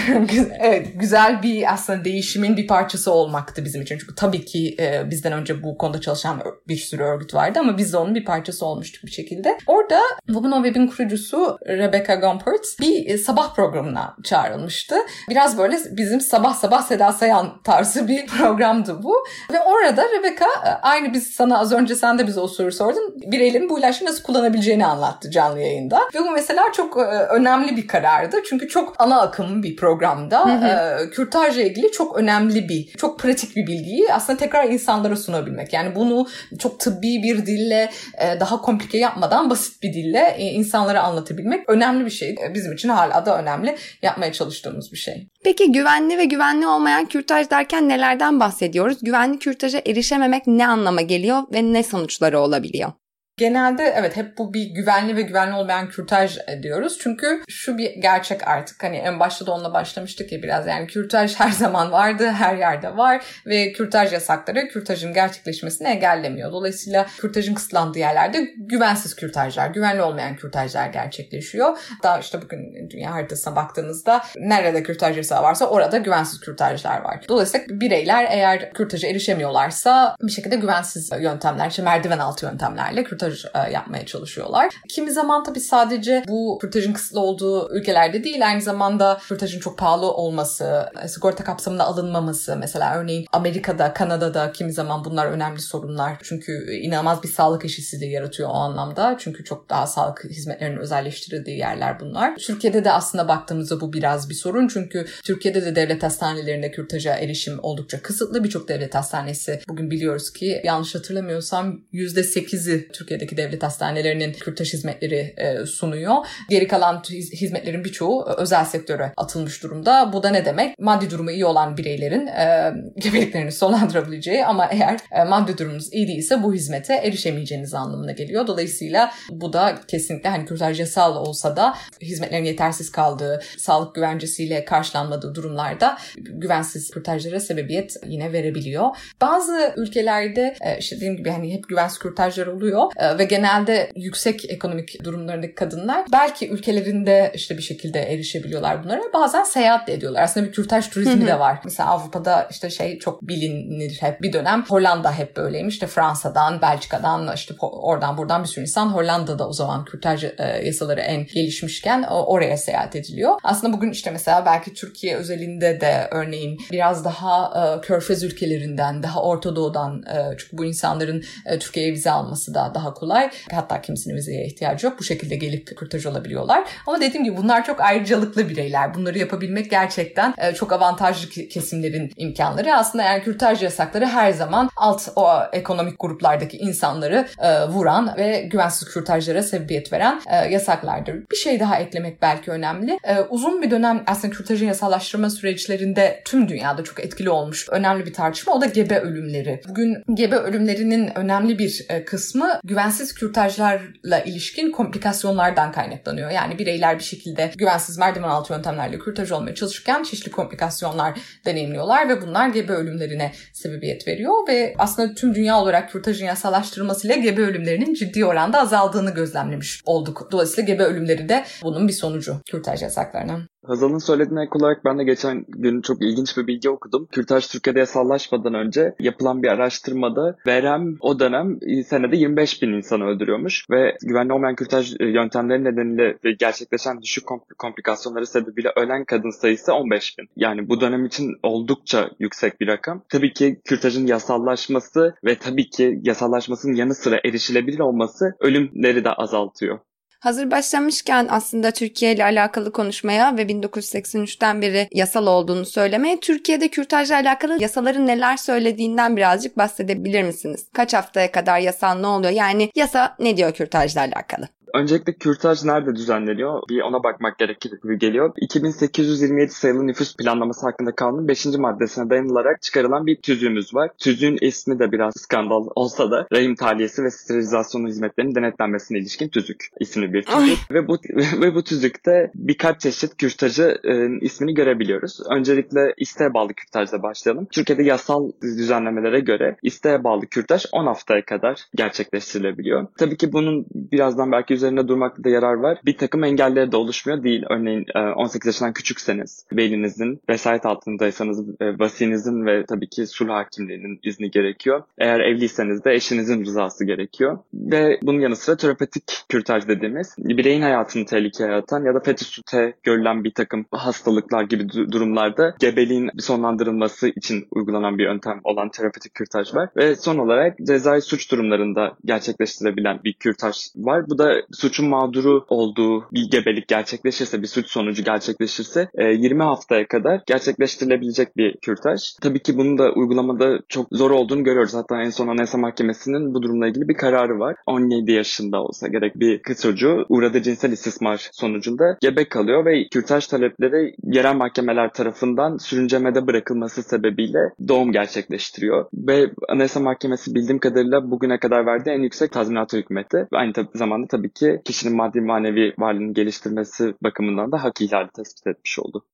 Speaker 3: evet, güzel bir aslında değişimin bir parçası olmaktı bizim için. Çünkü tabii ki e, bizden önce bu konuda çalışan bir sürü örgüt vardı ama biz de onun bir parçası olmuştuk bir şekilde. Orada Women on Web'in kurucusu Rebecca Gumpert bir e, sabah programına çağrılmıştı. Biraz böyle bizim sabah sabah Seda Sayan tarzı bir programdı bu. Ve orada Rebecca e, aynı biz sana az önce sen de bize o soru sordun. Bireylerin bu ilaçları nasıl kullanabileceğini anlattı canlı yayında. Ve bu mesela çok e, önemli bir karardı. Çünkü çok ana akım bir programda hı hı. kürtajla ilgili çok önemli bir, çok pratik bir bilgiyi aslında tekrar insanlara sunabilmek. Yani bunu çok tıbbi bir dille daha komplike yapmadan basit bir dille insanlara anlatabilmek önemli bir şey. Bizim için hala da önemli. Yapmaya çalıştığımız bir şey.
Speaker 2: Peki güvenli ve güvenli olmayan kürtaj derken nelerden bahsediyoruz? Güvenli kürtaja erişememek ne anlama geliyor ve ne sonuçları olabiliyor?
Speaker 3: Genelde evet hep bu bir güvenli ve güvenli olmayan kürtaj diyoruz. Çünkü şu bir gerçek artık hani en başta da onunla başlamıştık ya biraz yani kürtaj her zaman vardı, her yerde var ve kürtaj yasakları kürtajın gerçekleşmesini engellemiyor. Dolayısıyla kürtajın kısıtlandığı yerlerde güvensiz kürtajlar, güvenli olmayan kürtajlar gerçekleşiyor. Daha işte bugün dünya haritasına baktığınızda nerede kürtaj yasağı varsa orada güvensiz kürtajlar var. Dolayısıyla bireyler eğer kürtaja erişemiyorlarsa bir şekilde güvensiz yöntemler, işte merdiven altı yöntemlerle kürtaj kürtaj e, yapmaya çalışıyorlar. Kimi zaman tabii sadece bu kürtajın kısıtlı olduğu ülkelerde değil aynı zamanda kürtajın çok pahalı olması, e, sigorta kapsamında alınmaması mesela örneğin Amerika'da, Kanada'da kimi zaman bunlar önemli sorunlar. Çünkü inanılmaz bir sağlık eşitsizliği yaratıyor o anlamda. Çünkü çok daha sağlık hizmetlerinin özelleştirildiği yerler bunlar. Türkiye'de de aslında baktığımızda bu biraz bir sorun. Çünkü Türkiye'de de devlet hastanelerinde kürtaja erişim oldukça kısıtlı. Birçok devlet hastanesi bugün biliyoruz ki yanlış hatırlamıyorsam %8'i Türkiye Türkiye'deki devlet hastanelerinin kürtaj hizmetleri e, sunuyor. Geri kalan hizmetlerin birçoğu özel sektöre atılmış durumda. Bu da ne demek? Maddi durumu iyi olan bireylerin e, gebeliklerini sonlandırabileceği ama eğer e, maddi durumunuz iyi değilse bu hizmete erişemeyeceğiniz anlamına geliyor. Dolayısıyla bu da kesinlikle hani kürtaj yasal olsa da hizmetlerin yetersiz kaldığı, sağlık güvencesiyle karşılanmadığı durumlarda güvensiz kürtajlara sebebiyet yine verebiliyor. Bazı ülkelerde e, işte dediğim gibi hani hep güvensiz kürtajlar oluyor e, ve genelde yüksek ekonomik durumlarındaki kadınlar belki ülkelerinde işte bir şekilde erişebiliyorlar bunlara. Bazen seyahat de ediyorlar. Aslında bir kürtaj turizmi de var. Mesela Avrupa'da işte şey çok bilinir hep bir dönem. Hollanda hep böyleymiş. İşte Fransa'dan, Belçika'dan işte oradan buradan bir sürü insan Hollanda'da o zaman kürtaj e, yasaları en gelişmişken oraya seyahat ediliyor. Aslında bugün işte mesela belki Türkiye özelinde de örneğin biraz daha e, körfez ülkelerinden, daha Orta Doğu'dan e, çünkü bu insanların Türkiye'ye vize alması da daha kolay. Hatta kimisinin vizeye ihtiyacı yok. Bu şekilde gelip kürtaj olabiliyorlar. Ama dediğim gibi bunlar çok ayrıcalıklı bireyler. Bunları yapabilmek gerçekten e, çok avantajlı kesimlerin imkanları. Aslında eğer kürtaj yasakları her zaman alt o ekonomik gruplardaki insanları e, vuran ve güvensiz kürtajlara sebebiyet veren e, yasaklardır. Bir şey daha eklemek belki önemli. Uzun bir dönem aslında kürtajın yasallaştırma süreçlerinde tüm dünyada çok etkili olmuş önemli bir tartışma. O da gebe ölümleri. Bugün gebe ölümlerinin önemli bir kısmı güvensiz kürtajlarla ilişkin komplikasyonlardan kaynaklanıyor. Yani bireyler bir şekilde güvensiz merdiven altı yöntemlerle kürtaj olmaya çalışırken çeşitli komplikasyonlar deneyimliyorlar ve bunlar gebe ölümlerine sebebiyet veriyor ve aslında tüm dünya olarak kürtajın yasallaştırılmasıyla gebe ölümlerinin ciddi oranda azaldığını gözlemlemiş olduk. Dolayısıyla gebe ölümleri de bunun bir sonucu kürtaj yasaklarının.
Speaker 4: Hazal'ın söylediğine ek olarak ben de geçen gün çok ilginç bir bilgi okudum. Kürtaj Türkiye'de yasallaşmadan önce yapılan bir araştırmada verem o dönem senede 25 bin insanı öldürüyormuş ve güvenli olmayan kürtaj e, yöntemleri nedeniyle gerçekleşen düşük komplikasyonları sebebiyle ölen kadın sayısı 15 bin. Yani bu dönem için oldukça yüksek bir rakam. Tabii ki kürtajın yasallaşması ve tabii ki yasallaşmasının yanı sıra erişilebilir olması ölümleri de azaltıyor.
Speaker 2: Hazır başlamışken aslında Türkiye ile alakalı konuşmaya ve 1983'ten beri yasal olduğunu söylemeye Türkiye'de kürtajla alakalı yasaların neler söylediğinden birazcık bahsedebilir misiniz? Kaç haftaya kadar yasal ne oluyor? Yani yasa ne diyor kürtajla alakalı?
Speaker 4: Öncelikle kürtaj nerede düzenleniyor? Bir ona bakmak gerekir gibi geliyor. 2827 sayılı nüfus planlaması hakkında kanunun 5. maddesine dayanılarak çıkarılan bir tüzüğümüz var. Tüzüğün ismi de biraz skandal olsa da rahim taliyesi ve sterilizasyon hizmetlerinin denetlenmesine ilişkin tüzük isimli bir tüzük. ve bu ve bu tüzükte birkaç çeşit kürtajı e, ismini görebiliyoruz. Öncelikle isteğe bağlı kürtajla başlayalım. Türkiye'de yasal düzenlemelere göre isteğe bağlı kürtaj 10 haftaya kadar gerçekleştirilebiliyor. Tabii ki bunun birazdan belki üzerinde durmakta da yarar var. Bir takım engelleri de oluşmuyor değil. Örneğin 18 e, yaşından küçükseniz, velinizin, vesayet altındaysanız e, vasinizin ve tabii ki sulh hakimliğinin izni gerekiyor. Eğer evliyseniz de eşinizin rızası gerekiyor. Ve bunun yanı sıra terapetik kürtaj dediğimiz bireyin hayatını tehlikeye atan ya da fetüsüte görülen bir takım hastalıklar gibi durumlarda gebeliğin sonlandırılması için uygulanan bir yöntem olan terapetik kürtaj var. Ve son olarak cezai suç durumlarında gerçekleştirebilen bir kürtaj var. Bu da suçun mağduru olduğu bir gebelik gerçekleşirse, bir suç sonucu gerçekleşirse 20 e, haftaya kadar gerçekleştirilebilecek bir kürtaj. Tabii ki bunun da uygulamada çok zor olduğunu görüyoruz. Hatta en son Anayasa Mahkemesi'nin bu durumla ilgili bir kararı var. 17 yaşında olsa gerek bir kız çocuğu uğradığı cinsel istismar sonucunda gebe kalıyor ve kürtaj talepleri yerel mahkemeler tarafından sürüncemede bırakılması sebebiyle doğum gerçekleştiriyor. Ve Anayasa Mahkemesi bildiğim kadarıyla bugüne kadar verdiği en yüksek tazminatı hükmetti. Aynı zamanda tabii ki kişinin maddi manevi varlığını geliştirmesi bakımından da hak ihlali tespit etmiş oldu.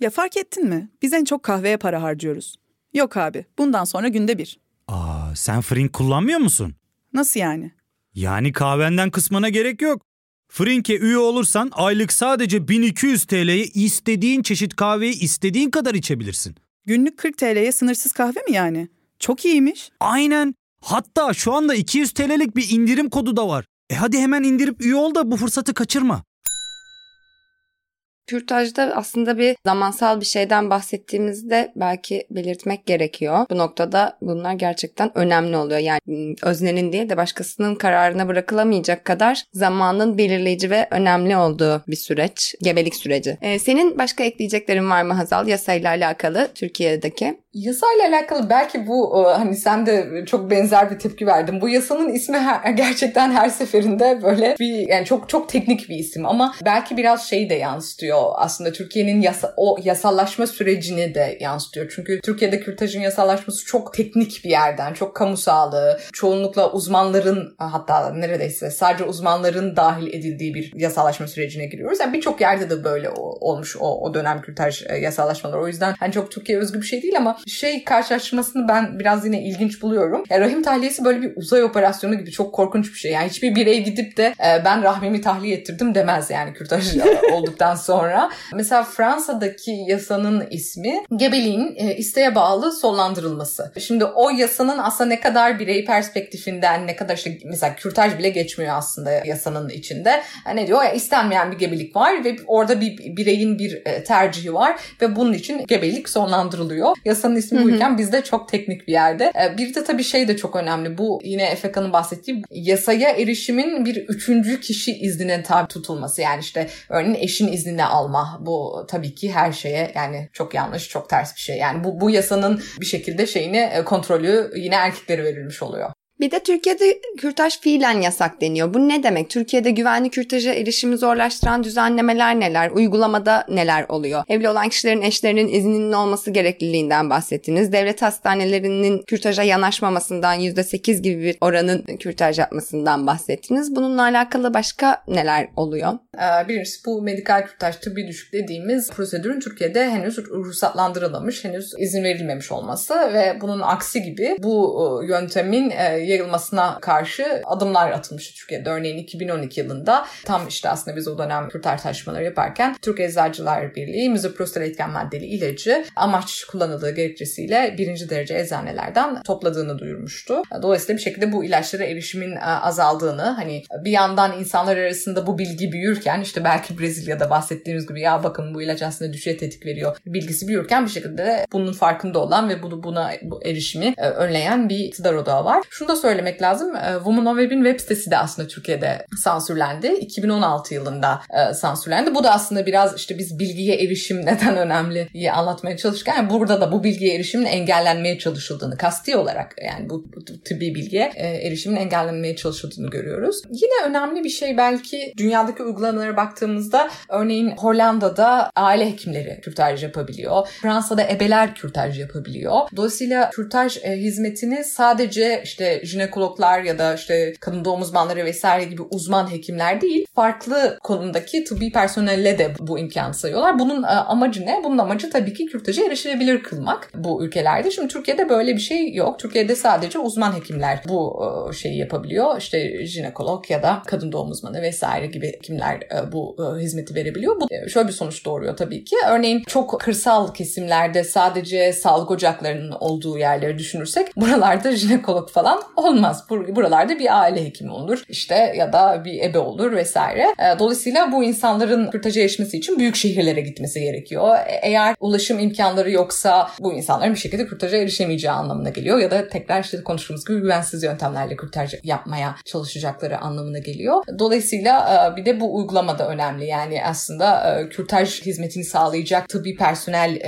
Speaker 5: Ya fark ettin mi? Biz en çok kahveye para harcıyoruz. Yok abi, bundan sonra günde bir.
Speaker 1: Aa, sen Frink kullanmıyor musun?
Speaker 5: Nasıl yani?
Speaker 1: Yani kahvenden kısmına gerek yok. Frink'e üye olursan aylık sadece 1200 TL'ye istediğin çeşit kahveyi istediğin kadar içebilirsin.
Speaker 5: Günlük 40 TL'ye sınırsız kahve mi yani? Çok iyiymiş.
Speaker 1: Aynen. Hatta şu anda 200 TL'lik bir indirim kodu da var. E hadi hemen indirip üye ol da bu fırsatı kaçırma.
Speaker 2: Kürtajda aslında bir zamansal bir şeyden bahsettiğimizde belki belirtmek gerekiyor. Bu noktada bunlar gerçekten önemli oluyor. Yani ıı, öznenin değil de başkasının kararına bırakılamayacak kadar zamanın belirleyici ve önemli olduğu bir süreç. Gebelik süreci. Ee, senin başka ekleyeceklerin var mı Hazal yasayla alakalı Türkiye'deki?
Speaker 3: Yasayla alakalı belki bu ıı, hani sen de çok benzer bir tepki verdin. Bu yasanın ismi her, gerçekten her seferinde böyle bir yani çok çok teknik bir isim ama belki biraz şey de yansıtıyor aslında Türkiye'nin yasa, o yasallaşma sürecini de yansıtıyor. Çünkü Türkiye'de kürtajın yasallaşması çok teknik bir yerden, çok kamu sağlığı, çoğunlukla uzmanların hatta neredeyse sadece uzmanların dahil edildiği bir yasallaşma sürecine giriyoruz. Yani birçok yerde de böyle olmuş o, o dönem kürtaj e, yasallaşmaları. O yüzden hani çok Türkiye özgü bir şey değil ama şey karşılaştırmasını ben biraz yine ilginç buluyorum. Yani rahim tahliyesi böyle bir uzay operasyonu gibi çok korkunç bir şey. Yani hiçbir birey gidip de e, ben rahmimi tahliye ettirdim demez yani kürtaj olduktan sonra. Mesela Fransa'daki yasanın ismi gebeliğin e, isteğe bağlı sonlandırılması. Şimdi o yasanın aslında ne kadar birey perspektifinden ne kadar işte mesela kürtaj bile geçmiyor aslında yasanın içinde. Yani ne diyor ya istenmeyen bir gebelik var ve orada bir bireyin bir e, tercihi var ve bunun için gebelik sonlandırılıyor. Yasanın ismi buyken bizde çok teknik bir yerde. E, bir de tabii şey de çok önemli. Bu yine Efeka'nın bahsettiği yasaya erişimin bir üçüncü kişi iznine tabi tutulması. Yani işte örneğin eşin iznine alma bu tabii ki her şeye yani çok yanlış, çok ters bir şey. Yani bu, bu yasanın bir şekilde şeyini e, kontrolü yine erkeklere verilmiş oluyor.
Speaker 2: Bir de Türkiye'de kürtaj fiilen yasak deniyor. Bu ne demek? Türkiye'de güvenli kürtaja erişimi zorlaştıran düzenlemeler neler? Uygulamada neler oluyor? Evli olan kişilerin eşlerinin izninin olması gerekliliğinden bahsettiniz. Devlet hastanelerinin kürtaja yanaşmamasından %8 gibi bir oranın kürtaj yapmasından bahsettiniz. Bununla alakalı başka neler oluyor?
Speaker 3: Ee, birincisi bu medikal kürtaj tıbbi düşük dediğimiz prosedürün Türkiye'de henüz ruhsatlandırılmamış, henüz izin verilmemiş olması ve bunun aksi gibi bu e, yöntemin e, yayılmasına karşı adımlar atılmıştı Türkiye'de. Örneğin 2012 yılında tam işte aslında biz o dönem tartışmaları yaparken Türk Eczacılar Birliği mizoprostol etken maddeli ilacı amaç kullanıldığı gerekçesiyle birinci derece eczanelerden topladığını duyurmuştu. Dolayısıyla bir şekilde bu ilaçlara erişimin e, azaldığını hani bir yandan insanlar arasında bu bilgi büyürken işte belki Brezilya'da bahsettiğimiz gibi ya bakın bu ilaç aslında düşe tetik veriyor bilgisi büyürken bir şekilde bunun farkında olan ve bunu buna bu erişimi e, önleyen bir iktidar odağı var. Şunu da söylemek lazım. E, Women on Web'in web sitesi de aslında Türkiye'de sansürlendi. 2016 yılında e, sansürlendi. Bu da aslında biraz işte biz bilgiye erişim neden önemli diye anlatmaya çalışırken yani burada da bu bilgiye erişimin engellenmeye çalışıldığını kasti olarak yani bu, bu tıbbi bilgiye e, erişimin engellenmeye çalışıldığını görüyoruz. Yine önemli bir şey belki dünyadaki uygulamalara baktığımızda örneğin Hollanda'da aile hekimleri kürtaj yapabiliyor. Fransa'da ebeler kürtaj yapabiliyor. Dolayısıyla kürtaj e, hizmetini sadece işte jinekologlar ya da işte kadın doğum uzmanları vesaire gibi uzman hekimler değil farklı konumdaki tıbbi personelle de bu imkanı sayıyorlar. Bunun e, amacı ne? Bunun amacı tabii ki kürtaja erişilebilir kılmak bu ülkelerde. Şimdi Türkiye'de böyle bir şey yok. Türkiye'de sadece uzman hekimler bu e, şeyi yapabiliyor. İşte jinekolog ya da kadın doğum uzmanı vesaire gibi hekimler e, bu hizmeti verebiliyor. Bu şöyle bir sonuç doğuruyor tabii ki. Örneğin çok kırsal kesimlerde sadece sağlık ocaklarının olduğu yerleri düşünürsek buralarda jinekolog falan olmaz. Buralarda bir aile hekimi olur işte ya da bir ebe olur vesaire. Dolayısıyla bu insanların kürtaja erişmesi için büyük şehirlere gitmesi gerekiyor. E, eğer ulaşım imkanları yoksa bu insanların bir şekilde kürtaja erişemeyeceği anlamına geliyor ya da tekrar işte konuştuğumuz gibi güvensiz yöntemlerle kürtaj yapmaya çalışacakları anlamına geliyor. Dolayısıyla e, bir de bu uygulama da önemli. Yani aslında e, kürtaj hizmetini sağlayacak tıbbi personel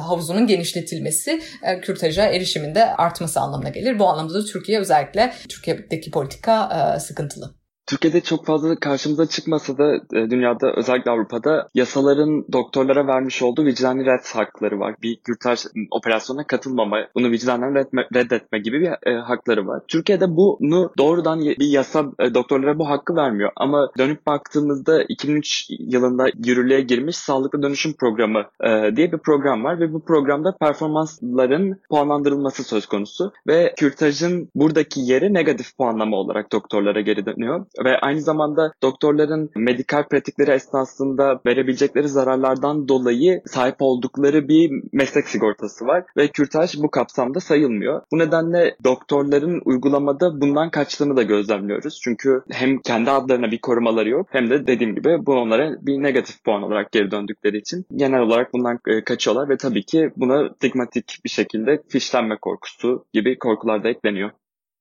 Speaker 3: havuzunun genişletilmesi kürtaja erişiminde artması anlamına gelir. Bu anlamda da Türkiye özellikle Türkiye'deki politika sıkıntılı.
Speaker 4: Türkiye'de çok fazla karşımıza çıkmasa da e, dünyada özellikle Avrupa'da yasaların doktorlara vermiş olduğu vicdani red hakları var. Bir kürtaj operasyona katılmama, bunu vicdanen reddetme, reddetme gibi bir e, hakları var. Türkiye'de bunu doğrudan bir yasa e, doktorlara bu hakkı vermiyor. Ama dönüp baktığımızda 2003 yılında yürürlüğe girmiş Sağlıklı Dönüşüm Programı e, diye bir program var ve bu programda performansların puanlandırılması söz konusu ve kürtajın buradaki yeri negatif puanlama olarak doktorlara geri dönüyor ve aynı zamanda doktorların medikal pratikleri esnasında verebilecekleri zararlardan dolayı sahip oldukları bir meslek sigortası var ve kürtaj bu kapsamda sayılmıyor. Bu nedenle doktorların uygulamada bundan kaçtığını da gözlemliyoruz. Çünkü hem kendi adlarına bir korumaları yok hem de dediğim gibi bu onlara bir negatif puan olarak geri döndükleri için genel olarak bundan e, kaçıyorlar ve tabii ki buna stigmatik bir şekilde fişlenme korkusu gibi korkular da ekleniyor.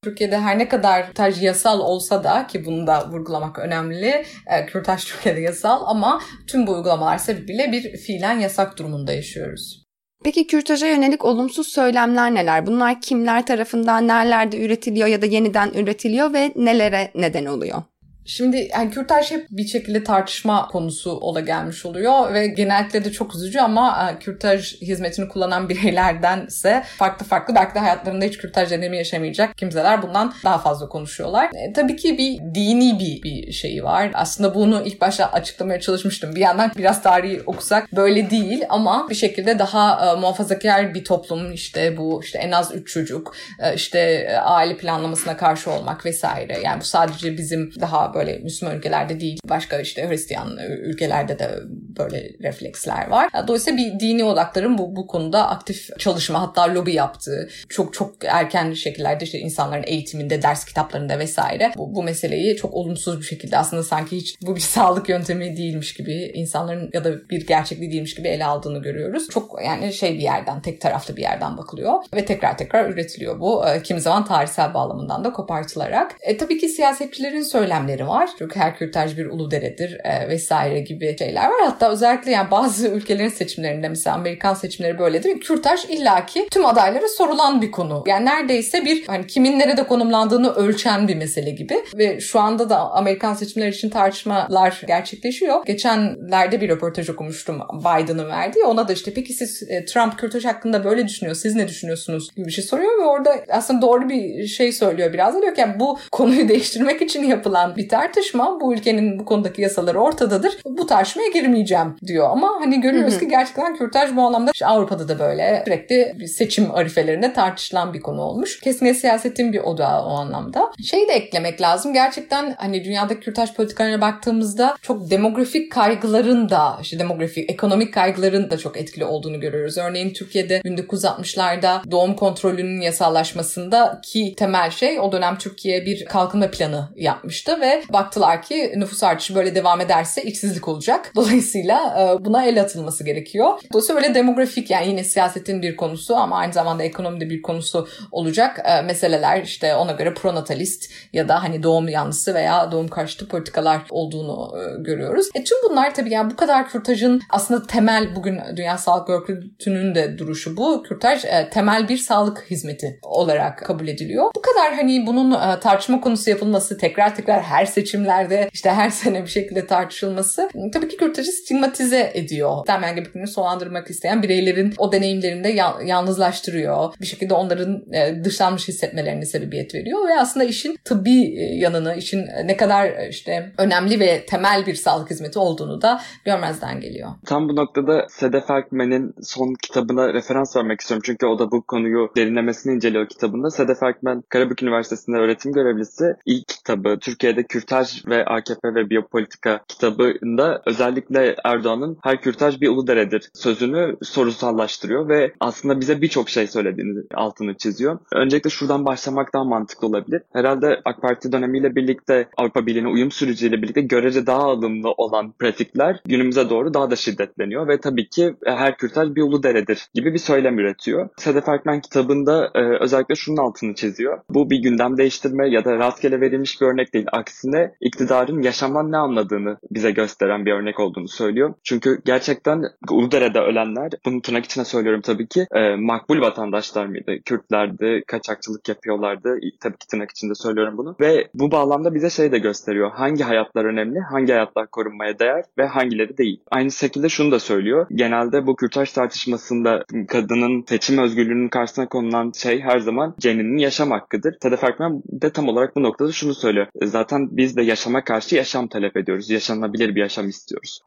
Speaker 3: Türkiye'de her ne kadar kürtaj yasal olsa da ki bunu da vurgulamak önemli. E, kürtaj Türkiye'de yasal ama tüm bu uygulamalar sebebiyle bir fiilen yasak durumunda yaşıyoruz.
Speaker 2: Peki kürtaja yönelik olumsuz söylemler neler? Bunlar kimler tarafından nerelerde üretiliyor ya da yeniden üretiliyor ve nelere neden oluyor?
Speaker 3: Şimdi yani kürtaj hep bir şekilde tartışma konusu ola gelmiş oluyor ve genellikle de çok üzücü ama e, kürtaj hizmetini kullanan bireylerdense farklı farklı belki de hayatlarında hiç kürtaj deneyimi yaşamayacak kimseler bundan daha fazla konuşuyorlar. E, tabii ki bir dini bir, bir şeyi var. Aslında bunu ilk başta açıklamaya çalışmıştım. Bir yandan biraz tarihi okusak böyle değil ama bir şekilde daha e, muhafazakar bir toplum işte bu işte en az üç çocuk e, işte e, aile planlamasına karşı olmak vesaire. Yani bu sadece bizim daha böyle Müslüman ülkelerde değil başka işte Hristiyan ülkelerde de böyle refleksler var. Dolayısıyla bir dini odakların bu, bu konuda aktif çalışma hatta lobi yaptığı çok çok erken şekillerde işte insanların eğitiminde, ders kitaplarında vesaire bu, bu meseleyi çok olumsuz bir şekilde aslında sanki hiç bu bir sağlık yöntemi değilmiş gibi insanların ya da bir gerçekliği değilmiş gibi ele aldığını görüyoruz. Çok yani şey bir yerden tek taraflı bir yerden bakılıyor ve tekrar tekrar üretiliyor bu. Kimi zaman tarihsel bağlamından da kopartılarak. E, tabii ki siyasetçilerin söylemleri var. Çünkü her kürtaj bir ulu deredir e, vesaire gibi şeyler var. Hatta özellikle yani bazı ülkelerin seçimlerinde mesela Amerikan seçimleri böyledir. Kürtaj illaki tüm adaylara sorulan bir konu. Yani neredeyse bir hani kimin nerede konumlandığını ölçen bir mesele gibi. Ve şu anda da Amerikan seçimleri için tartışmalar gerçekleşiyor. Geçenlerde bir röportaj okumuştum Biden'ın verdiği. Ona da işte peki siz e, Trump kürtaj hakkında böyle düşünüyor. Siz ne düşünüyorsunuz gibi bir şey soruyor ve orada aslında doğru bir şey söylüyor biraz da diyor ki yani bu konuyu değiştirmek için yapılan bir tartışma bu ülkenin bu konudaki yasaları ortadadır. Bu tartışmaya girmeyeceğim diyor ama hani görüyoruz ki gerçekten kürtaj bu anlamda işte Avrupa'da da böyle sürekli bir seçim arifelerinde tartışılan bir konu olmuş. Kesinlikle siyasetin bir odağı o anlamda. Şeyi de eklemek lazım. Gerçekten hani dünyadaki kürtaj politikalarına baktığımızda çok demografik kaygıların da işte demografik, ekonomik kaygıların da çok etkili olduğunu görüyoruz. Örneğin Türkiye'de 1960'larda doğum kontrolünün yasallaşmasında ki temel şey o dönem Türkiye bir kalkınma planı yapmıştı ve baktılar ki nüfus artışı böyle devam ederse işsizlik olacak. Dolayısıyla e, buna el atılması gerekiyor. Dolayısıyla böyle demografik yani yine siyasetin bir konusu ama aynı zamanda ekonomide bir konusu olacak e, meseleler işte ona göre pronatalist ya da hani doğum yanlısı veya doğum karşıtı politikalar olduğunu e, görüyoruz. E tüm bunlar tabii yani bu kadar kürtajın aslında temel bugün Dünya Sağlık Örgütü'nün de duruşu bu. Kürtaj temel bir sağlık hizmeti olarak kabul ediliyor. Bu kadar hani bunun tartışma konusu yapılması tekrar tekrar her seçimlerde işte her sene bir şekilde tartışılması tabii ki kürtajı stigmatize ediyor. Temel gebekliğini sonlandırmak isteyen bireylerin o deneyimlerini de yalnızlaştırıyor. Bir şekilde onların e, dışlanmış hissetmelerine sebebiyet veriyor ve aslında işin tıbbi e, yanını, işin ne kadar işte önemli ve temel bir sağlık hizmeti olduğunu da görmezden geliyor.
Speaker 4: Tam bu noktada Sedef Erkmen'in son kitabına referans vermek istiyorum. Çünkü o da bu konuyu derinlemesine inceliyor kitabında. Sedef Erkmen, Karabük Üniversitesi'nde öğretim görevlisi. İlk kitabı Türkiye'de Kürtaj ve AKP ve Biyopolitika kitabında özellikle Erdoğan'ın her kürtaj bir Uludere'dir sözünü sorusallaştırıyor ve aslında bize birçok şey söylediğini altını çiziyor. Öncelikle şuradan başlamak daha mantıklı olabilir. Herhalde AK Parti dönemiyle birlikte Avrupa Birliği'ne uyum süreciyle birlikte görece daha alımlı olan pratikler günümüze doğru daha da şiddetleniyor ve tabii ki her kürtaj bir Uludere'dir gibi bir söylem üretiyor. Sedef Erkmen kitabında e, özellikle şunun altını çiziyor. Bu bir gündem değiştirme ya da rastgele verilmiş bir örnek değil. Aksine iktidarın yaşamdan ne anladığını bize gösteren bir örnek olduğunu söylüyor. Çünkü gerçekten Uludere'de ölenler, bunu tırnak içine söylüyorum tabii ki, e, makbul vatandaşlar mıydı? Kürtlerdi, kaçakçılık yapıyorlardı. Tabii ki tırnak içinde söylüyorum bunu. Ve bu bağlamda bize şey de gösteriyor. Hangi hayatlar önemli, hangi hayatlar korunmaya değer ve hangileri değil. Aynı şekilde şunu da söylüyor. Genelde bu kürtaj tartışmasında kadının seçim özgürlüğünün karşısına konulan şey her zaman ceninin yaşam hakkıdır. Sedef Erkmen de tam olarak bu noktada şunu söylüyor. Zaten biz de yaşama karşı yaşam talep ediyoruz. Yaşanabilir bir yaşam istiyoruz.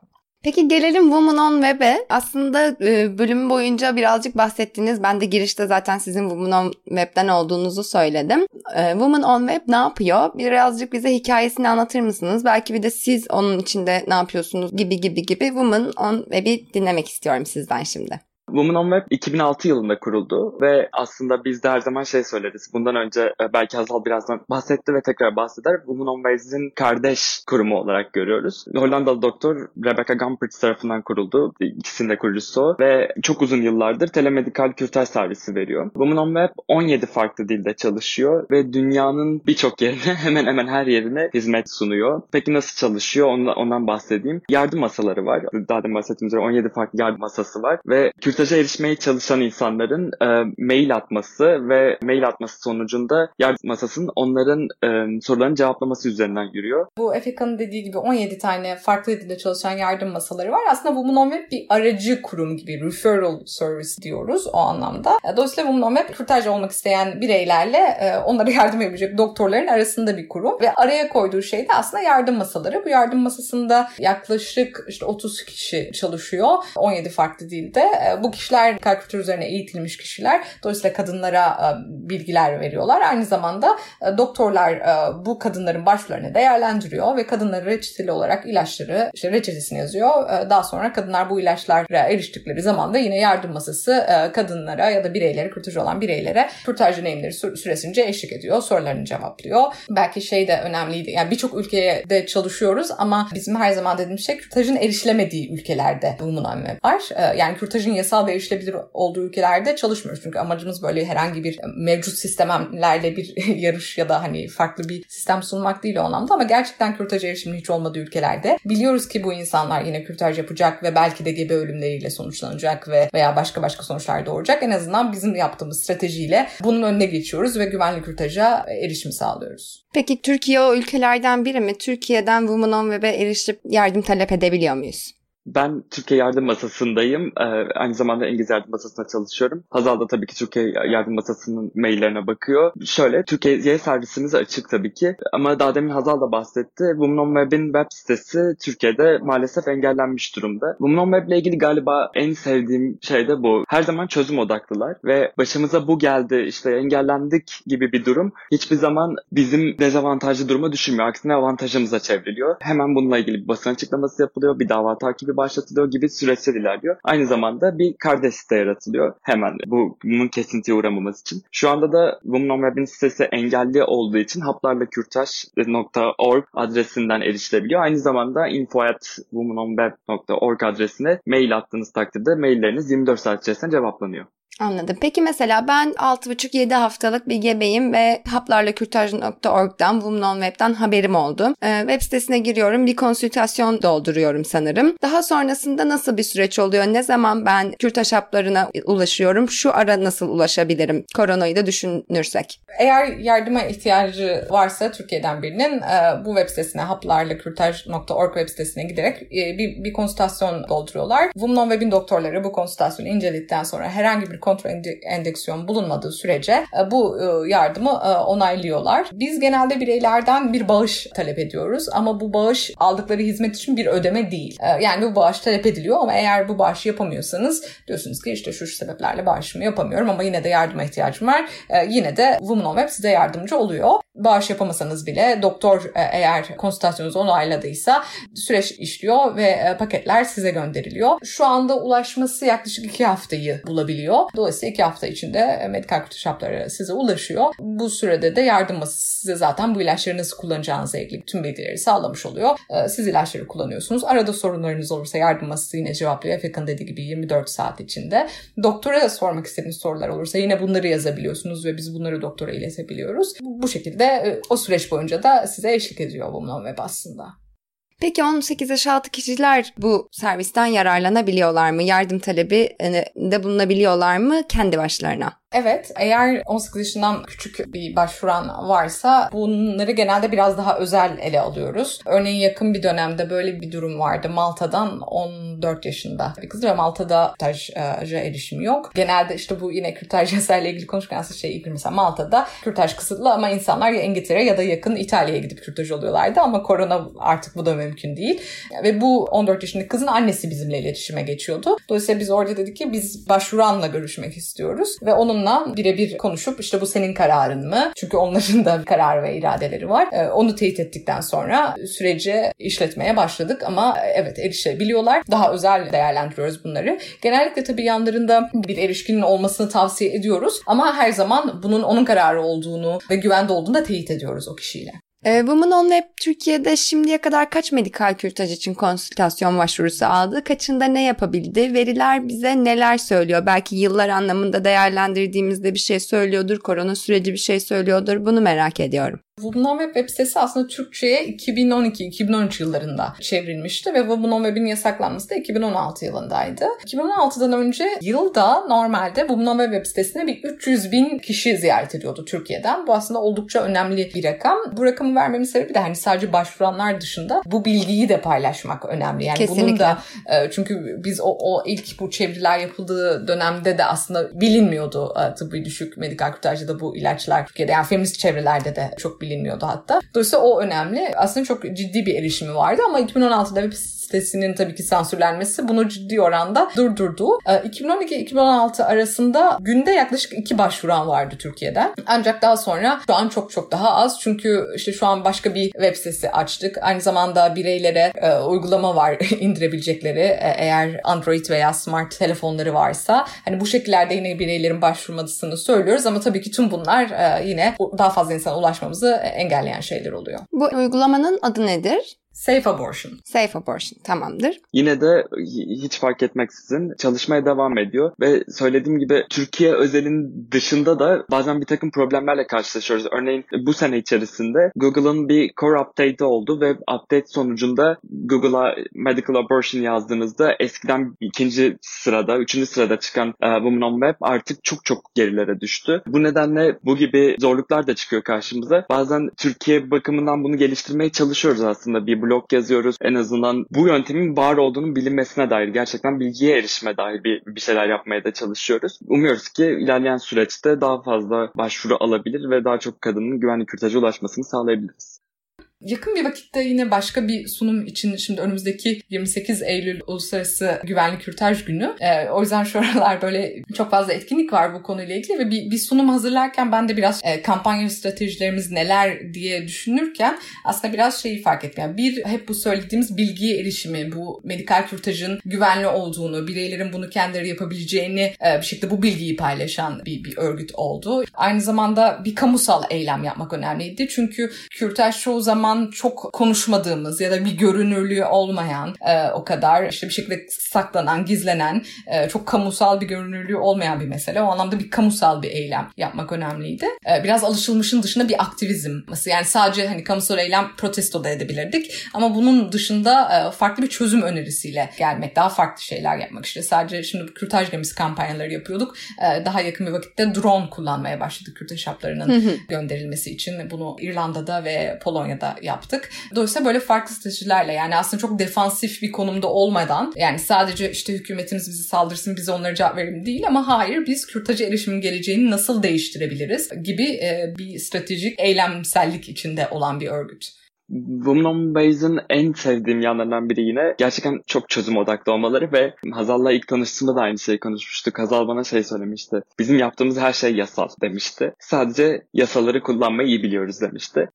Speaker 2: Peki gelelim Woman on Web'e. Aslında e, bölüm boyunca birazcık bahsettiniz. Ben de girişte zaten sizin Woman on Web'den olduğunuzu söyledim. E, Woman on Web ne yapıyor? Birazcık bize hikayesini anlatır mısınız? Belki bir de siz onun içinde ne yapıyorsunuz gibi gibi gibi Woman on Web'i dinlemek istiyorum sizden şimdi.
Speaker 4: Women on Web 2006 yılında kuruldu ve aslında biz de her zaman şey söyleriz. Bundan önce e, belki Hazal birazdan bahsetti ve tekrar bahseder. Women on Web'in kardeş kurumu olarak görüyoruz. Hollandalı doktor Rebecca Gumpertz tarafından kuruldu. İkisinin de kurucusu ve çok uzun yıllardır telemedikal kürtaj servisi veriyor. Women on Web 17 farklı dilde çalışıyor ve dünyanın birçok yerine hemen hemen her yerine hizmet sunuyor. Peki nasıl çalışıyor? Ondan, ondan bahsedeyim. Yardım masaları var. Daha da bahsettiğim üzere 17 farklı yardım masası var ve kürtaj kürtaja erişmeye çalışan insanların e, mail atması ve mail atması sonucunda yardım masasının onların e, sorularını cevaplaması üzerinden yürüyor.
Speaker 3: Bu Efeka'nın dediği gibi 17 tane farklı dilde çalışan yardım masaları var. Aslında Women on Web bir aracı kurum gibi referral service diyoruz o anlamda. E, dolayısıyla Women on Web kürtaj olmak isteyen bireylerle e, onlara yardım edebilecek doktorların arasında bir kurum ve araya koyduğu şey de aslında yardım masaları. Bu yardım masasında yaklaşık işte 30 kişi çalışıyor 17 farklı dilde. Bu kişiler kalp kültürü üzerine eğitilmiş kişiler. Dolayısıyla kadınlara e, bilgiler veriyorlar. Aynı zamanda e, doktorlar e, bu kadınların başvurularını değerlendiriyor ve kadınlara reçeteli olarak ilaçları işte reçetesini yazıyor. Daha sonra kadınlar bu ilaçlara eriştikleri zaman da yine yardım masası kadınlara ya da bireylere, kürtaj olan bireylere kürtaj deneyimleri süresince eşlik ediyor. Sorularını cevaplıyor. Belki şey de önemliydi. Yani birçok ülkeye de çalışıyoruz ama bizim her zaman dediğimiz şey kürtajın erişilemediği ülkelerde bulunan var. Yani kürtajın yasal yasal ve erişilebilir olduğu ülkelerde çalışmıyoruz. Çünkü amacımız böyle herhangi bir mevcut sistemlerle bir yarış ya da hani farklı bir sistem sunmak değil o anlamda ama gerçekten kürtaj erişiminin hiç olmadığı ülkelerde biliyoruz ki bu insanlar yine kürtaj yapacak ve belki de gebe ölümleriyle sonuçlanacak ve veya başka başka sonuçlar doğuracak. En azından bizim yaptığımız stratejiyle bunun önüne geçiyoruz ve güvenli kürtaja erişim sağlıyoruz.
Speaker 2: Peki Türkiye o ülkelerden biri mi? Türkiye'den Women on Web'e erişip yardım talep edebiliyor muyuz?
Speaker 4: Ben Türkiye Yardım Masası'ndayım. Ee, aynı zamanda İngiliz Yardım Masası'nda çalışıyorum. Hazal da tabii ki Türkiye Yardım Masası'nın maillerine bakıyor. Şöyle, Türkiye'ye servisimiz açık tabii ki. Ama daha demin Hazal da bahsetti. Women on Web'in web sitesi Türkiye'de maalesef engellenmiş durumda. Women on Web ile ilgili galiba en sevdiğim şey de bu. Her zaman çözüm odaklılar ve başımıza bu geldi, işte engellendik gibi bir durum hiçbir zaman bizim dezavantajlı duruma düşürmüyor. Aksine avantajımıza çevriliyor. Hemen bununla ilgili bir basın açıklaması yapılıyor, bir dava takibi bir başlatılıyor gibi süreçler ilerliyor. Aynı zamanda bir kardeş site yaratılıyor hemen bu bunun kesintiye uğramaması için. Şu anda da Women on Web'in sitesi engelli olduğu için haplarlakürtaş.org adresinden erişilebiliyor. Aynı zamanda info.womenonweb.org adresine mail attığınız takdirde mailleriniz 24 saat içerisinde cevaplanıyor.
Speaker 2: Anladım. Peki mesela ben 6,5-7 haftalık bir gebeyim ve haplarlakürtaj.org'dan, Women on Web'den haberim oldu. Ee, web sitesine giriyorum, bir konsültasyon dolduruyorum sanırım. Daha sonrasında nasıl bir süreç oluyor? Ne zaman ben kürtaj haplarına ulaşıyorum? Şu ara nasıl ulaşabilirim? Koronayı da düşünürsek.
Speaker 3: Eğer yardıma ihtiyacı varsa Türkiye'den birinin e, bu web sitesine haplarlakürtaj.org web sitesine giderek e, bir, bir konsültasyon dolduruyorlar. Women on Web'in doktorları bu konsültasyonu inceledikten sonra herhangi bir kontrol endeksiyon bulunmadığı sürece e, bu e, yardımı e, onaylıyorlar. Biz genelde bireylerden bir bağış talep ediyoruz ama bu bağış aldıkları hizmet için bir ödeme değil. Yani bu bağış talep ediliyor ama eğer bu bağışı yapamıyorsanız diyorsunuz ki işte şu, şu sebeplerle bağışımı yapamıyorum ama yine de yardıma ihtiyacım var. Yine de Women on Web size yardımcı oluyor. Bağış yapamasanız bile doktor eğer konsültasyonunuzu onayladıysa süreç işliyor ve paketler size gönderiliyor. Şu anda ulaşması yaklaşık iki haftayı bulabiliyor. Dolayısıyla iki hafta içinde e, medikal kurtuluş hapları size ulaşıyor. Bu sürede de yardım masası size zaten bu ilaçları nasıl kullanacağınızla ilgili tüm bilgileri sağlamış oluyor. E, siz ilaçları kullanıyorsunuz. Arada sorunlarınız olursa yardım masası yine cevaplıyor. Efekan dediği gibi 24 saat içinde. Doktora sormak istediğiniz sorular olursa yine bunları yazabiliyorsunuz ve biz bunları doktora iletebiliyoruz. Bu şekilde e, o süreç boyunca da size eşlik ediyor Women Web aslında.
Speaker 2: Peki 18 yaş altı kişiler bu servisten yararlanabiliyorlar mı? Yardım talebi de bulunabiliyorlar mı kendi başlarına?
Speaker 3: Evet, eğer 18 yaşından küçük bir başvuran varsa bunları genelde biraz daha özel ele alıyoruz. Örneğin yakın bir dönemde böyle bir durum vardı. Malta'dan 14 yaşında bir kız ve Malta'da kürtaja erişim yok. Genelde işte bu yine kürtaj yasayla ilgili konuşurken şey ilgili mesela Malta'da kürtaj kısıtlı ama insanlar ya İngiltere ya da yakın İtalya'ya gidip kürtaj oluyorlardı ama korona artık bu da mümkün değil. Ve bu 14 yaşındaki kızın annesi bizimle iletişime geçiyordu. Dolayısıyla biz orada dedik ki biz başvuranla görüşmek istiyoruz ve onun onunla birebir konuşup işte bu senin kararın mı? Çünkü onların da karar ve iradeleri var. Ee, onu teyit ettikten sonra süreci işletmeye başladık ama evet erişebiliyorlar. Daha özel değerlendiriyoruz bunları. Genellikle tabii yanlarında bir erişkinin olmasını tavsiye ediyoruz ama her zaman bunun onun kararı olduğunu ve güvende olduğunu da teyit ediyoruz o kişiyle.
Speaker 2: E, Women on Web Türkiye'de şimdiye kadar kaç medikal kürtaj için konsültasyon başvurusu aldı? Kaçında ne yapabildi? Veriler bize neler söylüyor? Belki yıllar anlamında değerlendirdiğimizde bir şey söylüyordur, korona süreci bir şey söylüyordur. Bunu merak ediyorum.
Speaker 3: Women Web web sitesi aslında Türkçe'ye 2012-2013 yıllarında çevrilmişti ve Women Web'in yasaklanması da 2016 yılındaydı. 2016'dan önce yılda normalde Women Web web sitesine bir 300 bin kişi ziyaret ediyordu Türkiye'den. Bu aslında oldukça önemli bir rakam. Bu rakamı vermemin sebebi de hani sadece başvuranlar dışında bu bilgiyi de paylaşmak önemli. Yani
Speaker 2: Kesinlikle.
Speaker 3: bunun da e, çünkü biz o, o ilk bu çeviriler yapıldığı dönemde de aslında bilinmiyordu e, tıbbi düşük medikal kurtarıcıda bu ilaçlar Türkiye'de. Yani feminist çevrelerde de çok bilinmiyordu hatta. Dolayısıyla o önemli. Aslında çok ciddi bir erişimi vardı ama 2016'da web sitesinin tabii ki sansürlenmesi bunu ciddi oranda durdurdu. 2012-2016 ee, arasında günde yaklaşık iki başvuran vardı Türkiye'den. Ancak daha sonra şu an çok çok daha az. Çünkü işte şu an başka bir web sitesi açtık. Aynı zamanda bireylere e, uygulama var indirebilecekleri e, eğer Android veya smart telefonları varsa. Hani bu şekillerde yine bireylerin başvurmasını söylüyoruz ama tabii ki tüm bunlar e, yine daha fazla insana ulaşmamızı engelleyen şeyler oluyor.
Speaker 2: Bu uygulamanın adı nedir?
Speaker 3: Safe abortion.
Speaker 2: Safe abortion tamamdır.
Speaker 4: Yine de hiç fark etmeksizin çalışmaya devam ediyor ve söylediğim gibi Türkiye özelin dışında da bazen bir takım problemlerle karşılaşıyoruz. Örneğin bu sene içerisinde Google'ın bir core update oldu ve update sonucunda Google'a medical abortion yazdığınızda eskiden ikinci sırada, üçüncü sırada çıkan e, Women on Web artık çok çok gerilere düştü. Bu nedenle bu gibi zorluklar da çıkıyor karşımıza. Bazen Türkiye bakımından bunu geliştirmeye çalışıyoruz aslında bir blog yazıyoruz. En azından bu yöntemin var olduğunu bilinmesine dair gerçekten bilgiye erişime dair bir, bir şeyler yapmaya da çalışıyoruz. Umuyoruz ki ilerleyen süreçte daha fazla başvuru alabilir ve daha çok kadının güvenli kürtaja ulaşmasını sağlayabiliriz.
Speaker 3: Yakın bir vakitte yine başka bir sunum için şimdi önümüzdeki 28 Eylül Uluslararası Güvenlik Kürtaj Günü. E, o yüzden şu aralar böyle çok fazla etkinlik var bu konuyla ilgili ve bir, bir sunum hazırlarken ben de biraz e, kampanya stratejilerimiz neler diye düşünürken aslında biraz şeyi fark ettim. Yani bir hep bu söylediğimiz bilgiye erişimi, bu medikal kürtajın güvenli olduğunu, bireylerin bunu kendileri yapabileceğini e, bir şekilde bu bilgiyi paylaşan bir, bir örgüt oldu. Aynı zamanda bir kamusal eylem yapmak önemliydi. Çünkü kürtaj çoğu zaman çok konuşmadığımız ya da bir görünürlüğü olmayan e, o kadar işte bir şekilde saklanan, gizlenen, e, çok kamusal bir görünürlüğü olmayan bir mesele. O anlamda bir kamusal bir eylem yapmak önemliydi. E, biraz alışılmışın dışında bir aktivizm. Yani sadece hani kamusal eylem protesto da edebilirdik. Ama bunun dışında e, farklı bir çözüm önerisiyle gelmek, daha farklı şeyler yapmak. İşte sadece şimdi kürtaj gemisi kampanyaları yapıyorduk. E, daha yakın bir vakitte drone kullanmaya başladık kürtaj haplarının gönderilmesi için. Bunu İrlanda'da ve Polonya'da yaptık. Dolayısıyla böyle farklı stratejilerle yani aslında çok defansif bir konumda olmadan yani sadece işte hükümetimiz bizi saldırsın biz onlara cevap verelim değil ama hayır biz kürtaja erişimin geleceğini nasıl değiştirebiliriz gibi e, bir stratejik eylemsellik içinde olan bir örgüt.
Speaker 4: Women Base'in en sevdiğim yanlarından biri yine gerçekten çok çözüm odaklı olmaları ve Hazal'la ilk tanıştığımda da aynı şeyi konuşmuştuk. Hazal bana şey söylemişti. Bizim yaptığımız her şey yasal demişti. Sadece yasaları kullanmayı iyi biliyoruz demişti.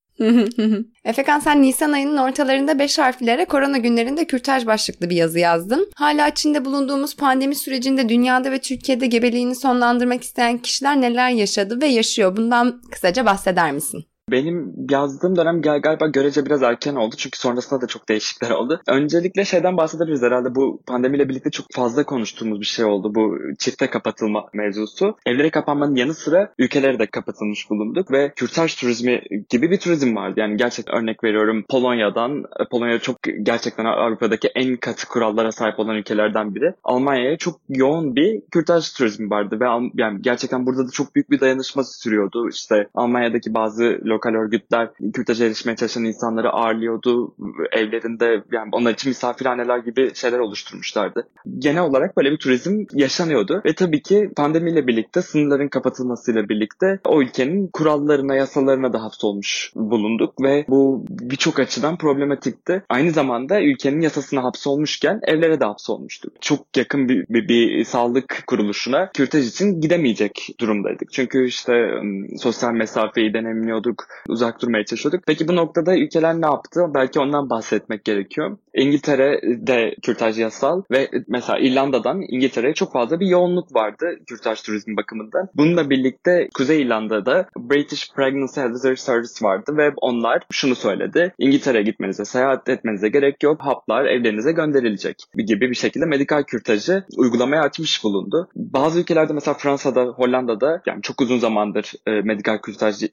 Speaker 2: Efekan sen Nisan ayının ortalarında 5 harflere korona günlerinde kürtaj başlıklı bir yazı yazdın. Hala içinde bulunduğumuz pandemi sürecinde dünyada ve Türkiye'de gebeliğini sonlandırmak isteyen kişiler neler yaşadı ve yaşıyor? Bundan kısaca bahseder misin?
Speaker 4: Benim yazdığım dönem galiba görece biraz erken oldu çünkü sonrasında da çok değişiklikler oldu. Öncelikle şeyden bahsedebiliriz herhalde bu pandemiyle birlikte çok fazla konuştuğumuz bir şey oldu bu çifte kapatılma mevzusu. Evlere kapanmanın yanı sıra ülkelere de kapatılmış bulunduk ve kürtaj turizmi gibi bir turizm vardı. Yani gerçekten örnek veriyorum Polonya'dan, Polonya çok gerçekten Avrupa'daki en katı kurallara sahip olan ülkelerden biri. Almanya'ya çok yoğun bir kürtaj turizmi vardı ve yani gerçekten burada da çok büyük bir dayanışma sürüyordu. İşte Almanya'daki bazı lokal örgütler kürtaja erişmeye çalışan insanları ağırlıyordu. Evlerinde yani onlar için misafirhaneler gibi şeyler oluşturmuşlardı. Genel olarak böyle bir turizm yaşanıyordu ve tabii ki pandemiyle birlikte sınırların kapatılmasıyla birlikte o ülkenin kurallarına, yasalarına da hapsolmuş bulunduk ve bu birçok açıdan problematikti. Aynı zamanda ülkenin yasasına hapsolmuşken evlere de hapsolmuştuk. Çok yakın bir, bir, bir sağlık kuruluşuna kürtaj için gidemeyecek durumdaydık. Çünkü işte sosyal mesafeyi deneyimliyorduk, uzak durmaya çalışıyorduk. Peki bu noktada ülkeler ne yaptı? Belki ondan bahsetmek gerekiyor. İngiltere'de kürtaj yasal ve mesela İrlanda'dan İngiltere'ye çok fazla bir yoğunluk vardı kürtaj turizmi bakımından. Bununla birlikte Kuzey İrlanda'da British Pregnancy Advisory Service vardı ve onlar şunu söyledi. İngiltere'ye gitmenize, seyahat etmenize gerek yok. Haplar evlerinize gönderilecek gibi bir şekilde medikal kürtajı uygulamaya açmış bulundu. Bazı ülkelerde mesela Fransa'da, Hollanda'da yani çok uzun zamandır e, medikal kürtaj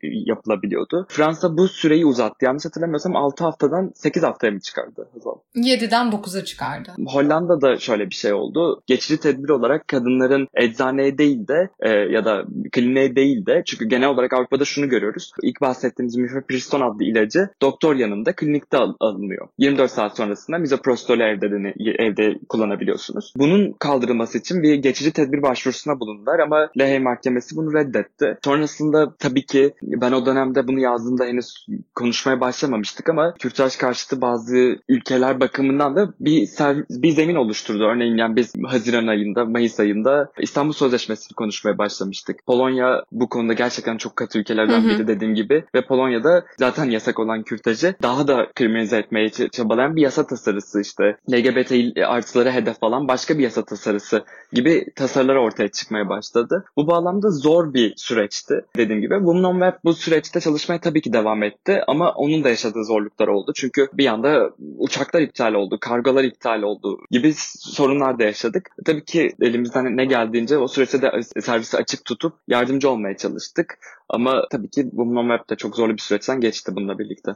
Speaker 4: yapılabiliyordu. Fransa bu süreyi uzattı. Yanlış hatırlamıyorsam 6 haftadan 8 haftaya mı çıkardı Hazal?
Speaker 3: 7'den 9'a çıkardı.
Speaker 4: Hollanda'da şöyle bir şey oldu. Geçici tedbir olarak kadınların eczaneye değil de e, ya da kliniğe değil de çünkü genel olarak Avrupa'da şunu görüyoruz. İlk bahsettiğimiz mifepriston adlı ilacı doktor yanında klinikte al- alınıyor. 24 saat sonrasında mizoprostolü evde, de, evde kullanabiliyorsunuz. Bunun kaldırılması için bir geçici tedbir başvurusuna bulundular ama Lahey Mahkemesi bunu reddetti. Sonrasında tabii ki ben o dönemde bunu yazdığımda henüz konuşmaya başlamamıştık ama kürtaj karşıtı bazı ülkeler bakımından da bir bir zemin oluşturdu. Örneğin yani biz Haziran ayında, Mayıs ayında İstanbul Sözleşmesi'ni konuşmaya başlamıştık. Polonya bu konuda gerçekten çok katı ülkelerden hı hı. biri dediğim gibi ve Polonya'da zaten yasak olan kürtajı daha da kriminalize etmeye çabalayan bir yasa tasarısı işte LGBT artıları hedef alan başka bir yasa tasarısı gibi tasarılar ortaya çıkmaya başladı. Bu bağlamda zor bir süreçti dediğim gibi. Women on Web bu süreçte çalışmaya tabii ki devam etti ama onun da yaşadığı zorluklar oldu. Çünkü bir anda uçaklar iptal oldu, kargolar iptal oldu gibi sorunlar da yaşadık. Tabii ki elimizden ne geldiğince o süreçte de servisi açık tutup yardımcı olmaya çalıştık. Ama tabii ki Women Web de çok zorlu bir süreçten geçti bununla birlikte.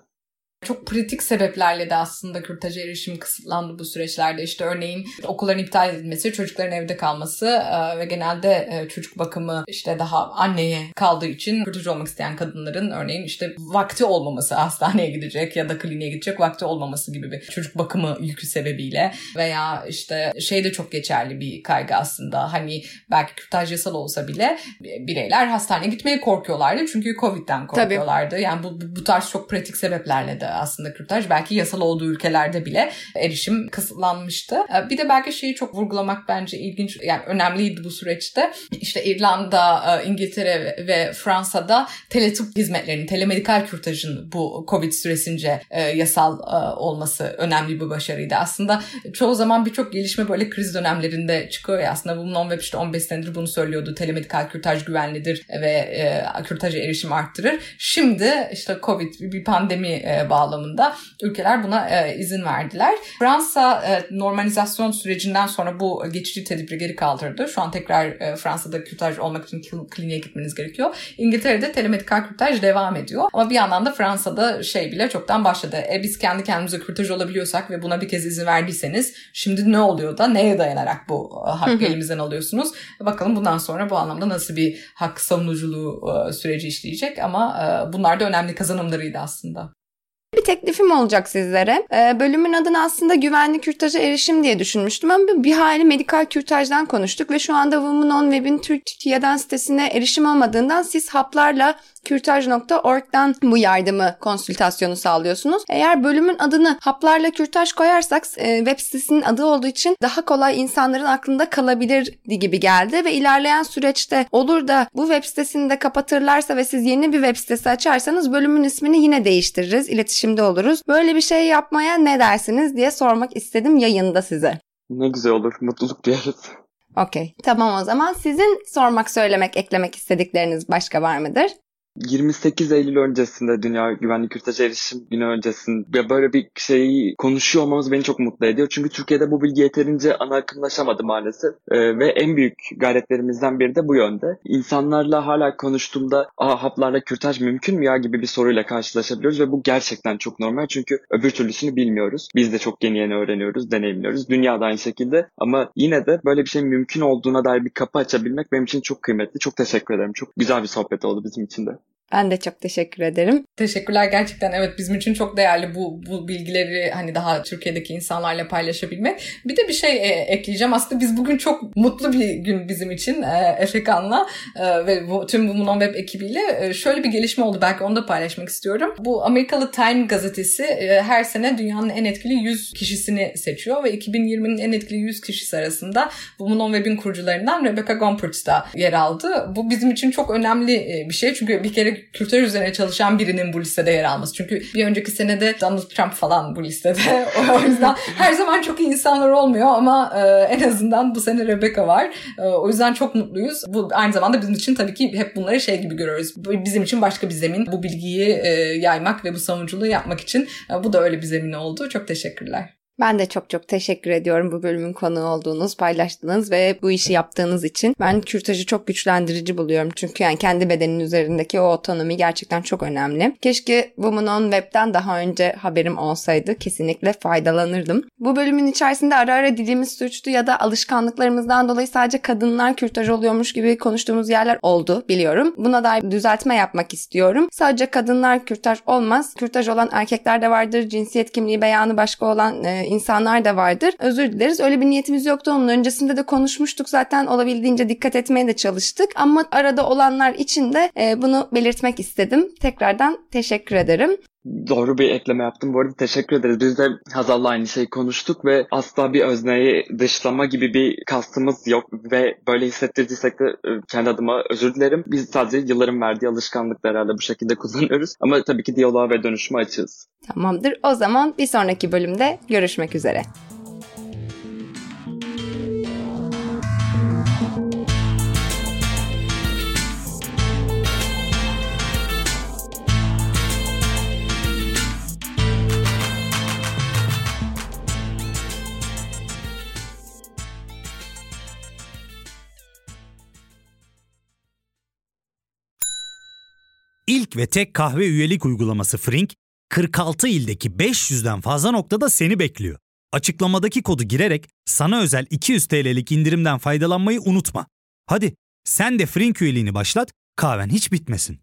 Speaker 3: Çok pratik sebeplerle de aslında kürtaja erişim kısıtlandı bu süreçlerde. İşte örneğin okulların iptal edilmesi, çocukların evde kalması e, ve genelde e, çocuk bakımı işte daha anneye kaldığı için kürtaj olmak isteyen kadınların örneğin işte vakti olmaması, hastaneye gidecek ya da kliniğe gidecek vakti olmaması gibi bir çocuk bakımı yükü sebebiyle veya işte şey de çok geçerli bir kaygı aslında. Hani belki kürtaj yasal olsa bile bireyler hastaneye gitmeye korkuyorlardı çünkü Covid'den korkuyorlardı. Tabii. Yani bu, bu tarz çok pratik sebeplerle de aslında kürtaj. Belki yasal olduğu ülkelerde bile erişim kısıtlanmıştı. E, bir de belki şeyi çok vurgulamak bence ilginç yani önemliydi bu süreçte. İşte İrlanda, e, İngiltere ve Fransa'da teletıp hizmetlerinin, telemedikal kürtajın bu Covid süresince e, yasal olması önemli bir başarıydı. Aslında çoğu zaman birçok gelişme böyle kriz dönemlerinde çıkıyor ya aslında. Bu non-web işte 15 senedir bunu söylüyordu. Telemedikal kürtaj güvenlidir ve kürtaja erişim arttırır. Şimdi işte Covid bir pandemi e, bağlamında ülkeler buna e, izin verdiler. Fransa e, normalizasyon sürecinden sonra bu geçici tedbiri geri kaldırdı. Şu an tekrar e, Fransa'da kürtaj olmak için kliniğe gitmeniz gerekiyor. İngiltere'de telemedikal kürtaj devam ediyor. Ama bir yandan da Fransa'da şey bile çoktan başladı. E, biz kendi kendimize kürtaj olabiliyorsak ve buna bir kez izin verdiyseniz şimdi ne oluyor da neye dayanarak bu e, hakkı elimizden alıyorsunuz? Bakalım bundan sonra bu anlamda nasıl bir hak savunuculuğu e, süreci işleyecek ama e, bunlar da önemli kazanımlarıydı aslında.
Speaker 2: Bir teklifim olacak sizlere. Ee, bölümün adını aslında güvenli kürtaja erişim diye düşünmüştüm ama bir hali medikal kürtajdan konuştuk ve şu anda Women on Web'in Türkiye'den sitesine erişim olmadığından siz haplarla kürtaj.org'dan bu yardımı konsültasyonu sağlıyorsunuz. Eğer bölümün adını haplarla kürtaj koyarsak e, web sitesinin adı olduğu için daha kolay insanların aklında kalabilir gibi geldi ve ilerleyen süreçte olur da bu web sitesini de kapatırlarsa ve siz yeni bir web sitesi açarsanız bölümün ismini yine değiştiririz. İletişimde oluruz. Böyle bir şey yapmaya ne dersiniz diye sormak istedim yayında size.
Speaker 4: Ne güzel olur. Mutluluk duyarız.
Speaker 2: Okey. Tamam o zaman. Sizin sormak, söylemek, eklemek istedikleriniz başka var mıdır?
Speaker 4: 28 Eylül öncesinde Dünya Güvenlik Kürtaj Erişim Günü öncesinde böyle bir şeyi konuşuyor olmamız beni çok mutlu ediyor. Çünkü Türkiye'de bu bilgi yeterince ana akımlaşamadı maalesef. Ee, ve en büyük gayretlerimizden biri de bu yönde. İnsanlarla hala konuştuğumda Aa, haplarla kürtaj mümkün mü ya gibi bir soruyla karşılaşabiliyoruz ve bu gerçekten çok normal çünkü öbür türlüsünü bilmiyoruz. Biz de çok yeni yeni öğreniyoruz, deneyimliyoruz. Dünyada aynı şekilde ama yine de böyle bir şey mümkün olduğuna dair bir kapı açabilmek benim için çok kıymetli. Çok teşekkür ederim. Çok güzel bir sohbet oldu bizim için de.
Speaker 2: Ben de çok teşekkür ederim.
Speaker 3: Teşekkürler gerçekten evet bizim için çok değerli bu bu bilgileri hani daha Türkiye'deki insanlarla paylaşabilmek. Bir de bir şey e, ekleyeceğim. Aslında biz bugün çok mutlu bir gün bizim için e, Efekan'la e, ve bu, tüm bu Web ekibiyle e, şöyle bir gelişme oldu. Belki onu da paylaşmak istiyorum. Bu Amerikalı Time gazetesi e, her sene dünyanın en etkili 100 kişisini seçiyor ve 2020'nin en etkili 100 kişisi arasında bu Web'in kurucularından Rebecca Gompertz da yer aldı. Bu bizim için çok önemli e, bir şey. Çünkü bir kere kültür üzerine çalışan birinin bu listede yer alması. Çünkü bir önceki senede Donald Trump falan bu listede. o yüzden her zaman çok iyi insanlar olmuyor ama e, en azından bu sene Rebecca var. E, o yüzden çok mutluyuz. Bu aynı zamanda bizim için tabii ki hep bunları şey gibi görüyoruz. Bizim için başka bir zemin. Bu bilgiyi e, yaymak ve bu savunuculuğu yapmak için e, bu da öyle bir zemin oldu. Çok teşekkürler.
Speaker 2: Ben de çok çok teşekkür ediyorum bu bölümün konuğu olduğunuz, paylaştığınız ve bu işi yaptığınız için. Ben kürtajı çok güçlendirici buluyorum. Çünkü yani kendi bedenin üzerindeki o otonomi gerçekten çok önemli. Keşke Women on Web'den daha önce haberim olsaydı. Kesinlikle faydalanırdım. Bu bölümün içerisinde ara ara dilimiz suçtu ya da alışkanlıklarımızdan dolayı sadece kadınlar kürtaj oluyormuş gibi konuştuğumuz yerler oldu biliyorum. Buna dair düzeltme yapmak istiyorum. Sadece kadınlar kürtaj olmaz. Kürtaj olan erkekler de vardır. Cinsiyet kimliği beyanı başka olan e, insanlar da vardır. Özür dileriz. Öyle bir niyetimiz yoktu. Onun öncesinde de konuşmuştuk zaten. Olabildiğince dikkat etmeye de çalıştık. Ama arada olanlar için de e, bunu belirtmek istedim. Tekrardan teşekkür ederim.
Speaker 4: Doğru bir ekleme yaptım. Bu arada teşekkür ederiz. Biz de Hazal'la aynı şeyi konuştuk ve asla bir özneyi dışlama gibi bir kastımız yok ve böyle hissettirdiysek de e, kendi adıma özür dilerim. Biz sadece yılların verdiği alışkanlıkları herhalde bu şekilde kullanıyoruz. Ama tabii ki diyaloğa ve dönüşüme açığız.
Speaker 2: Tamamdır. O zaman bir sonraki bölümde görüşmek üzere.
Speaker 1: İlk ve tek kahve üyelik uygulaması Frink, 46 ildeki 500'den fazla noktada seni bekliyor. Açıklamadaki kodu girerek sana özel 200 TL'lik indirimden faydalanmayı unutma. Hadi sen de Frink üyeliğini başlat, kahven hiç bitmesin.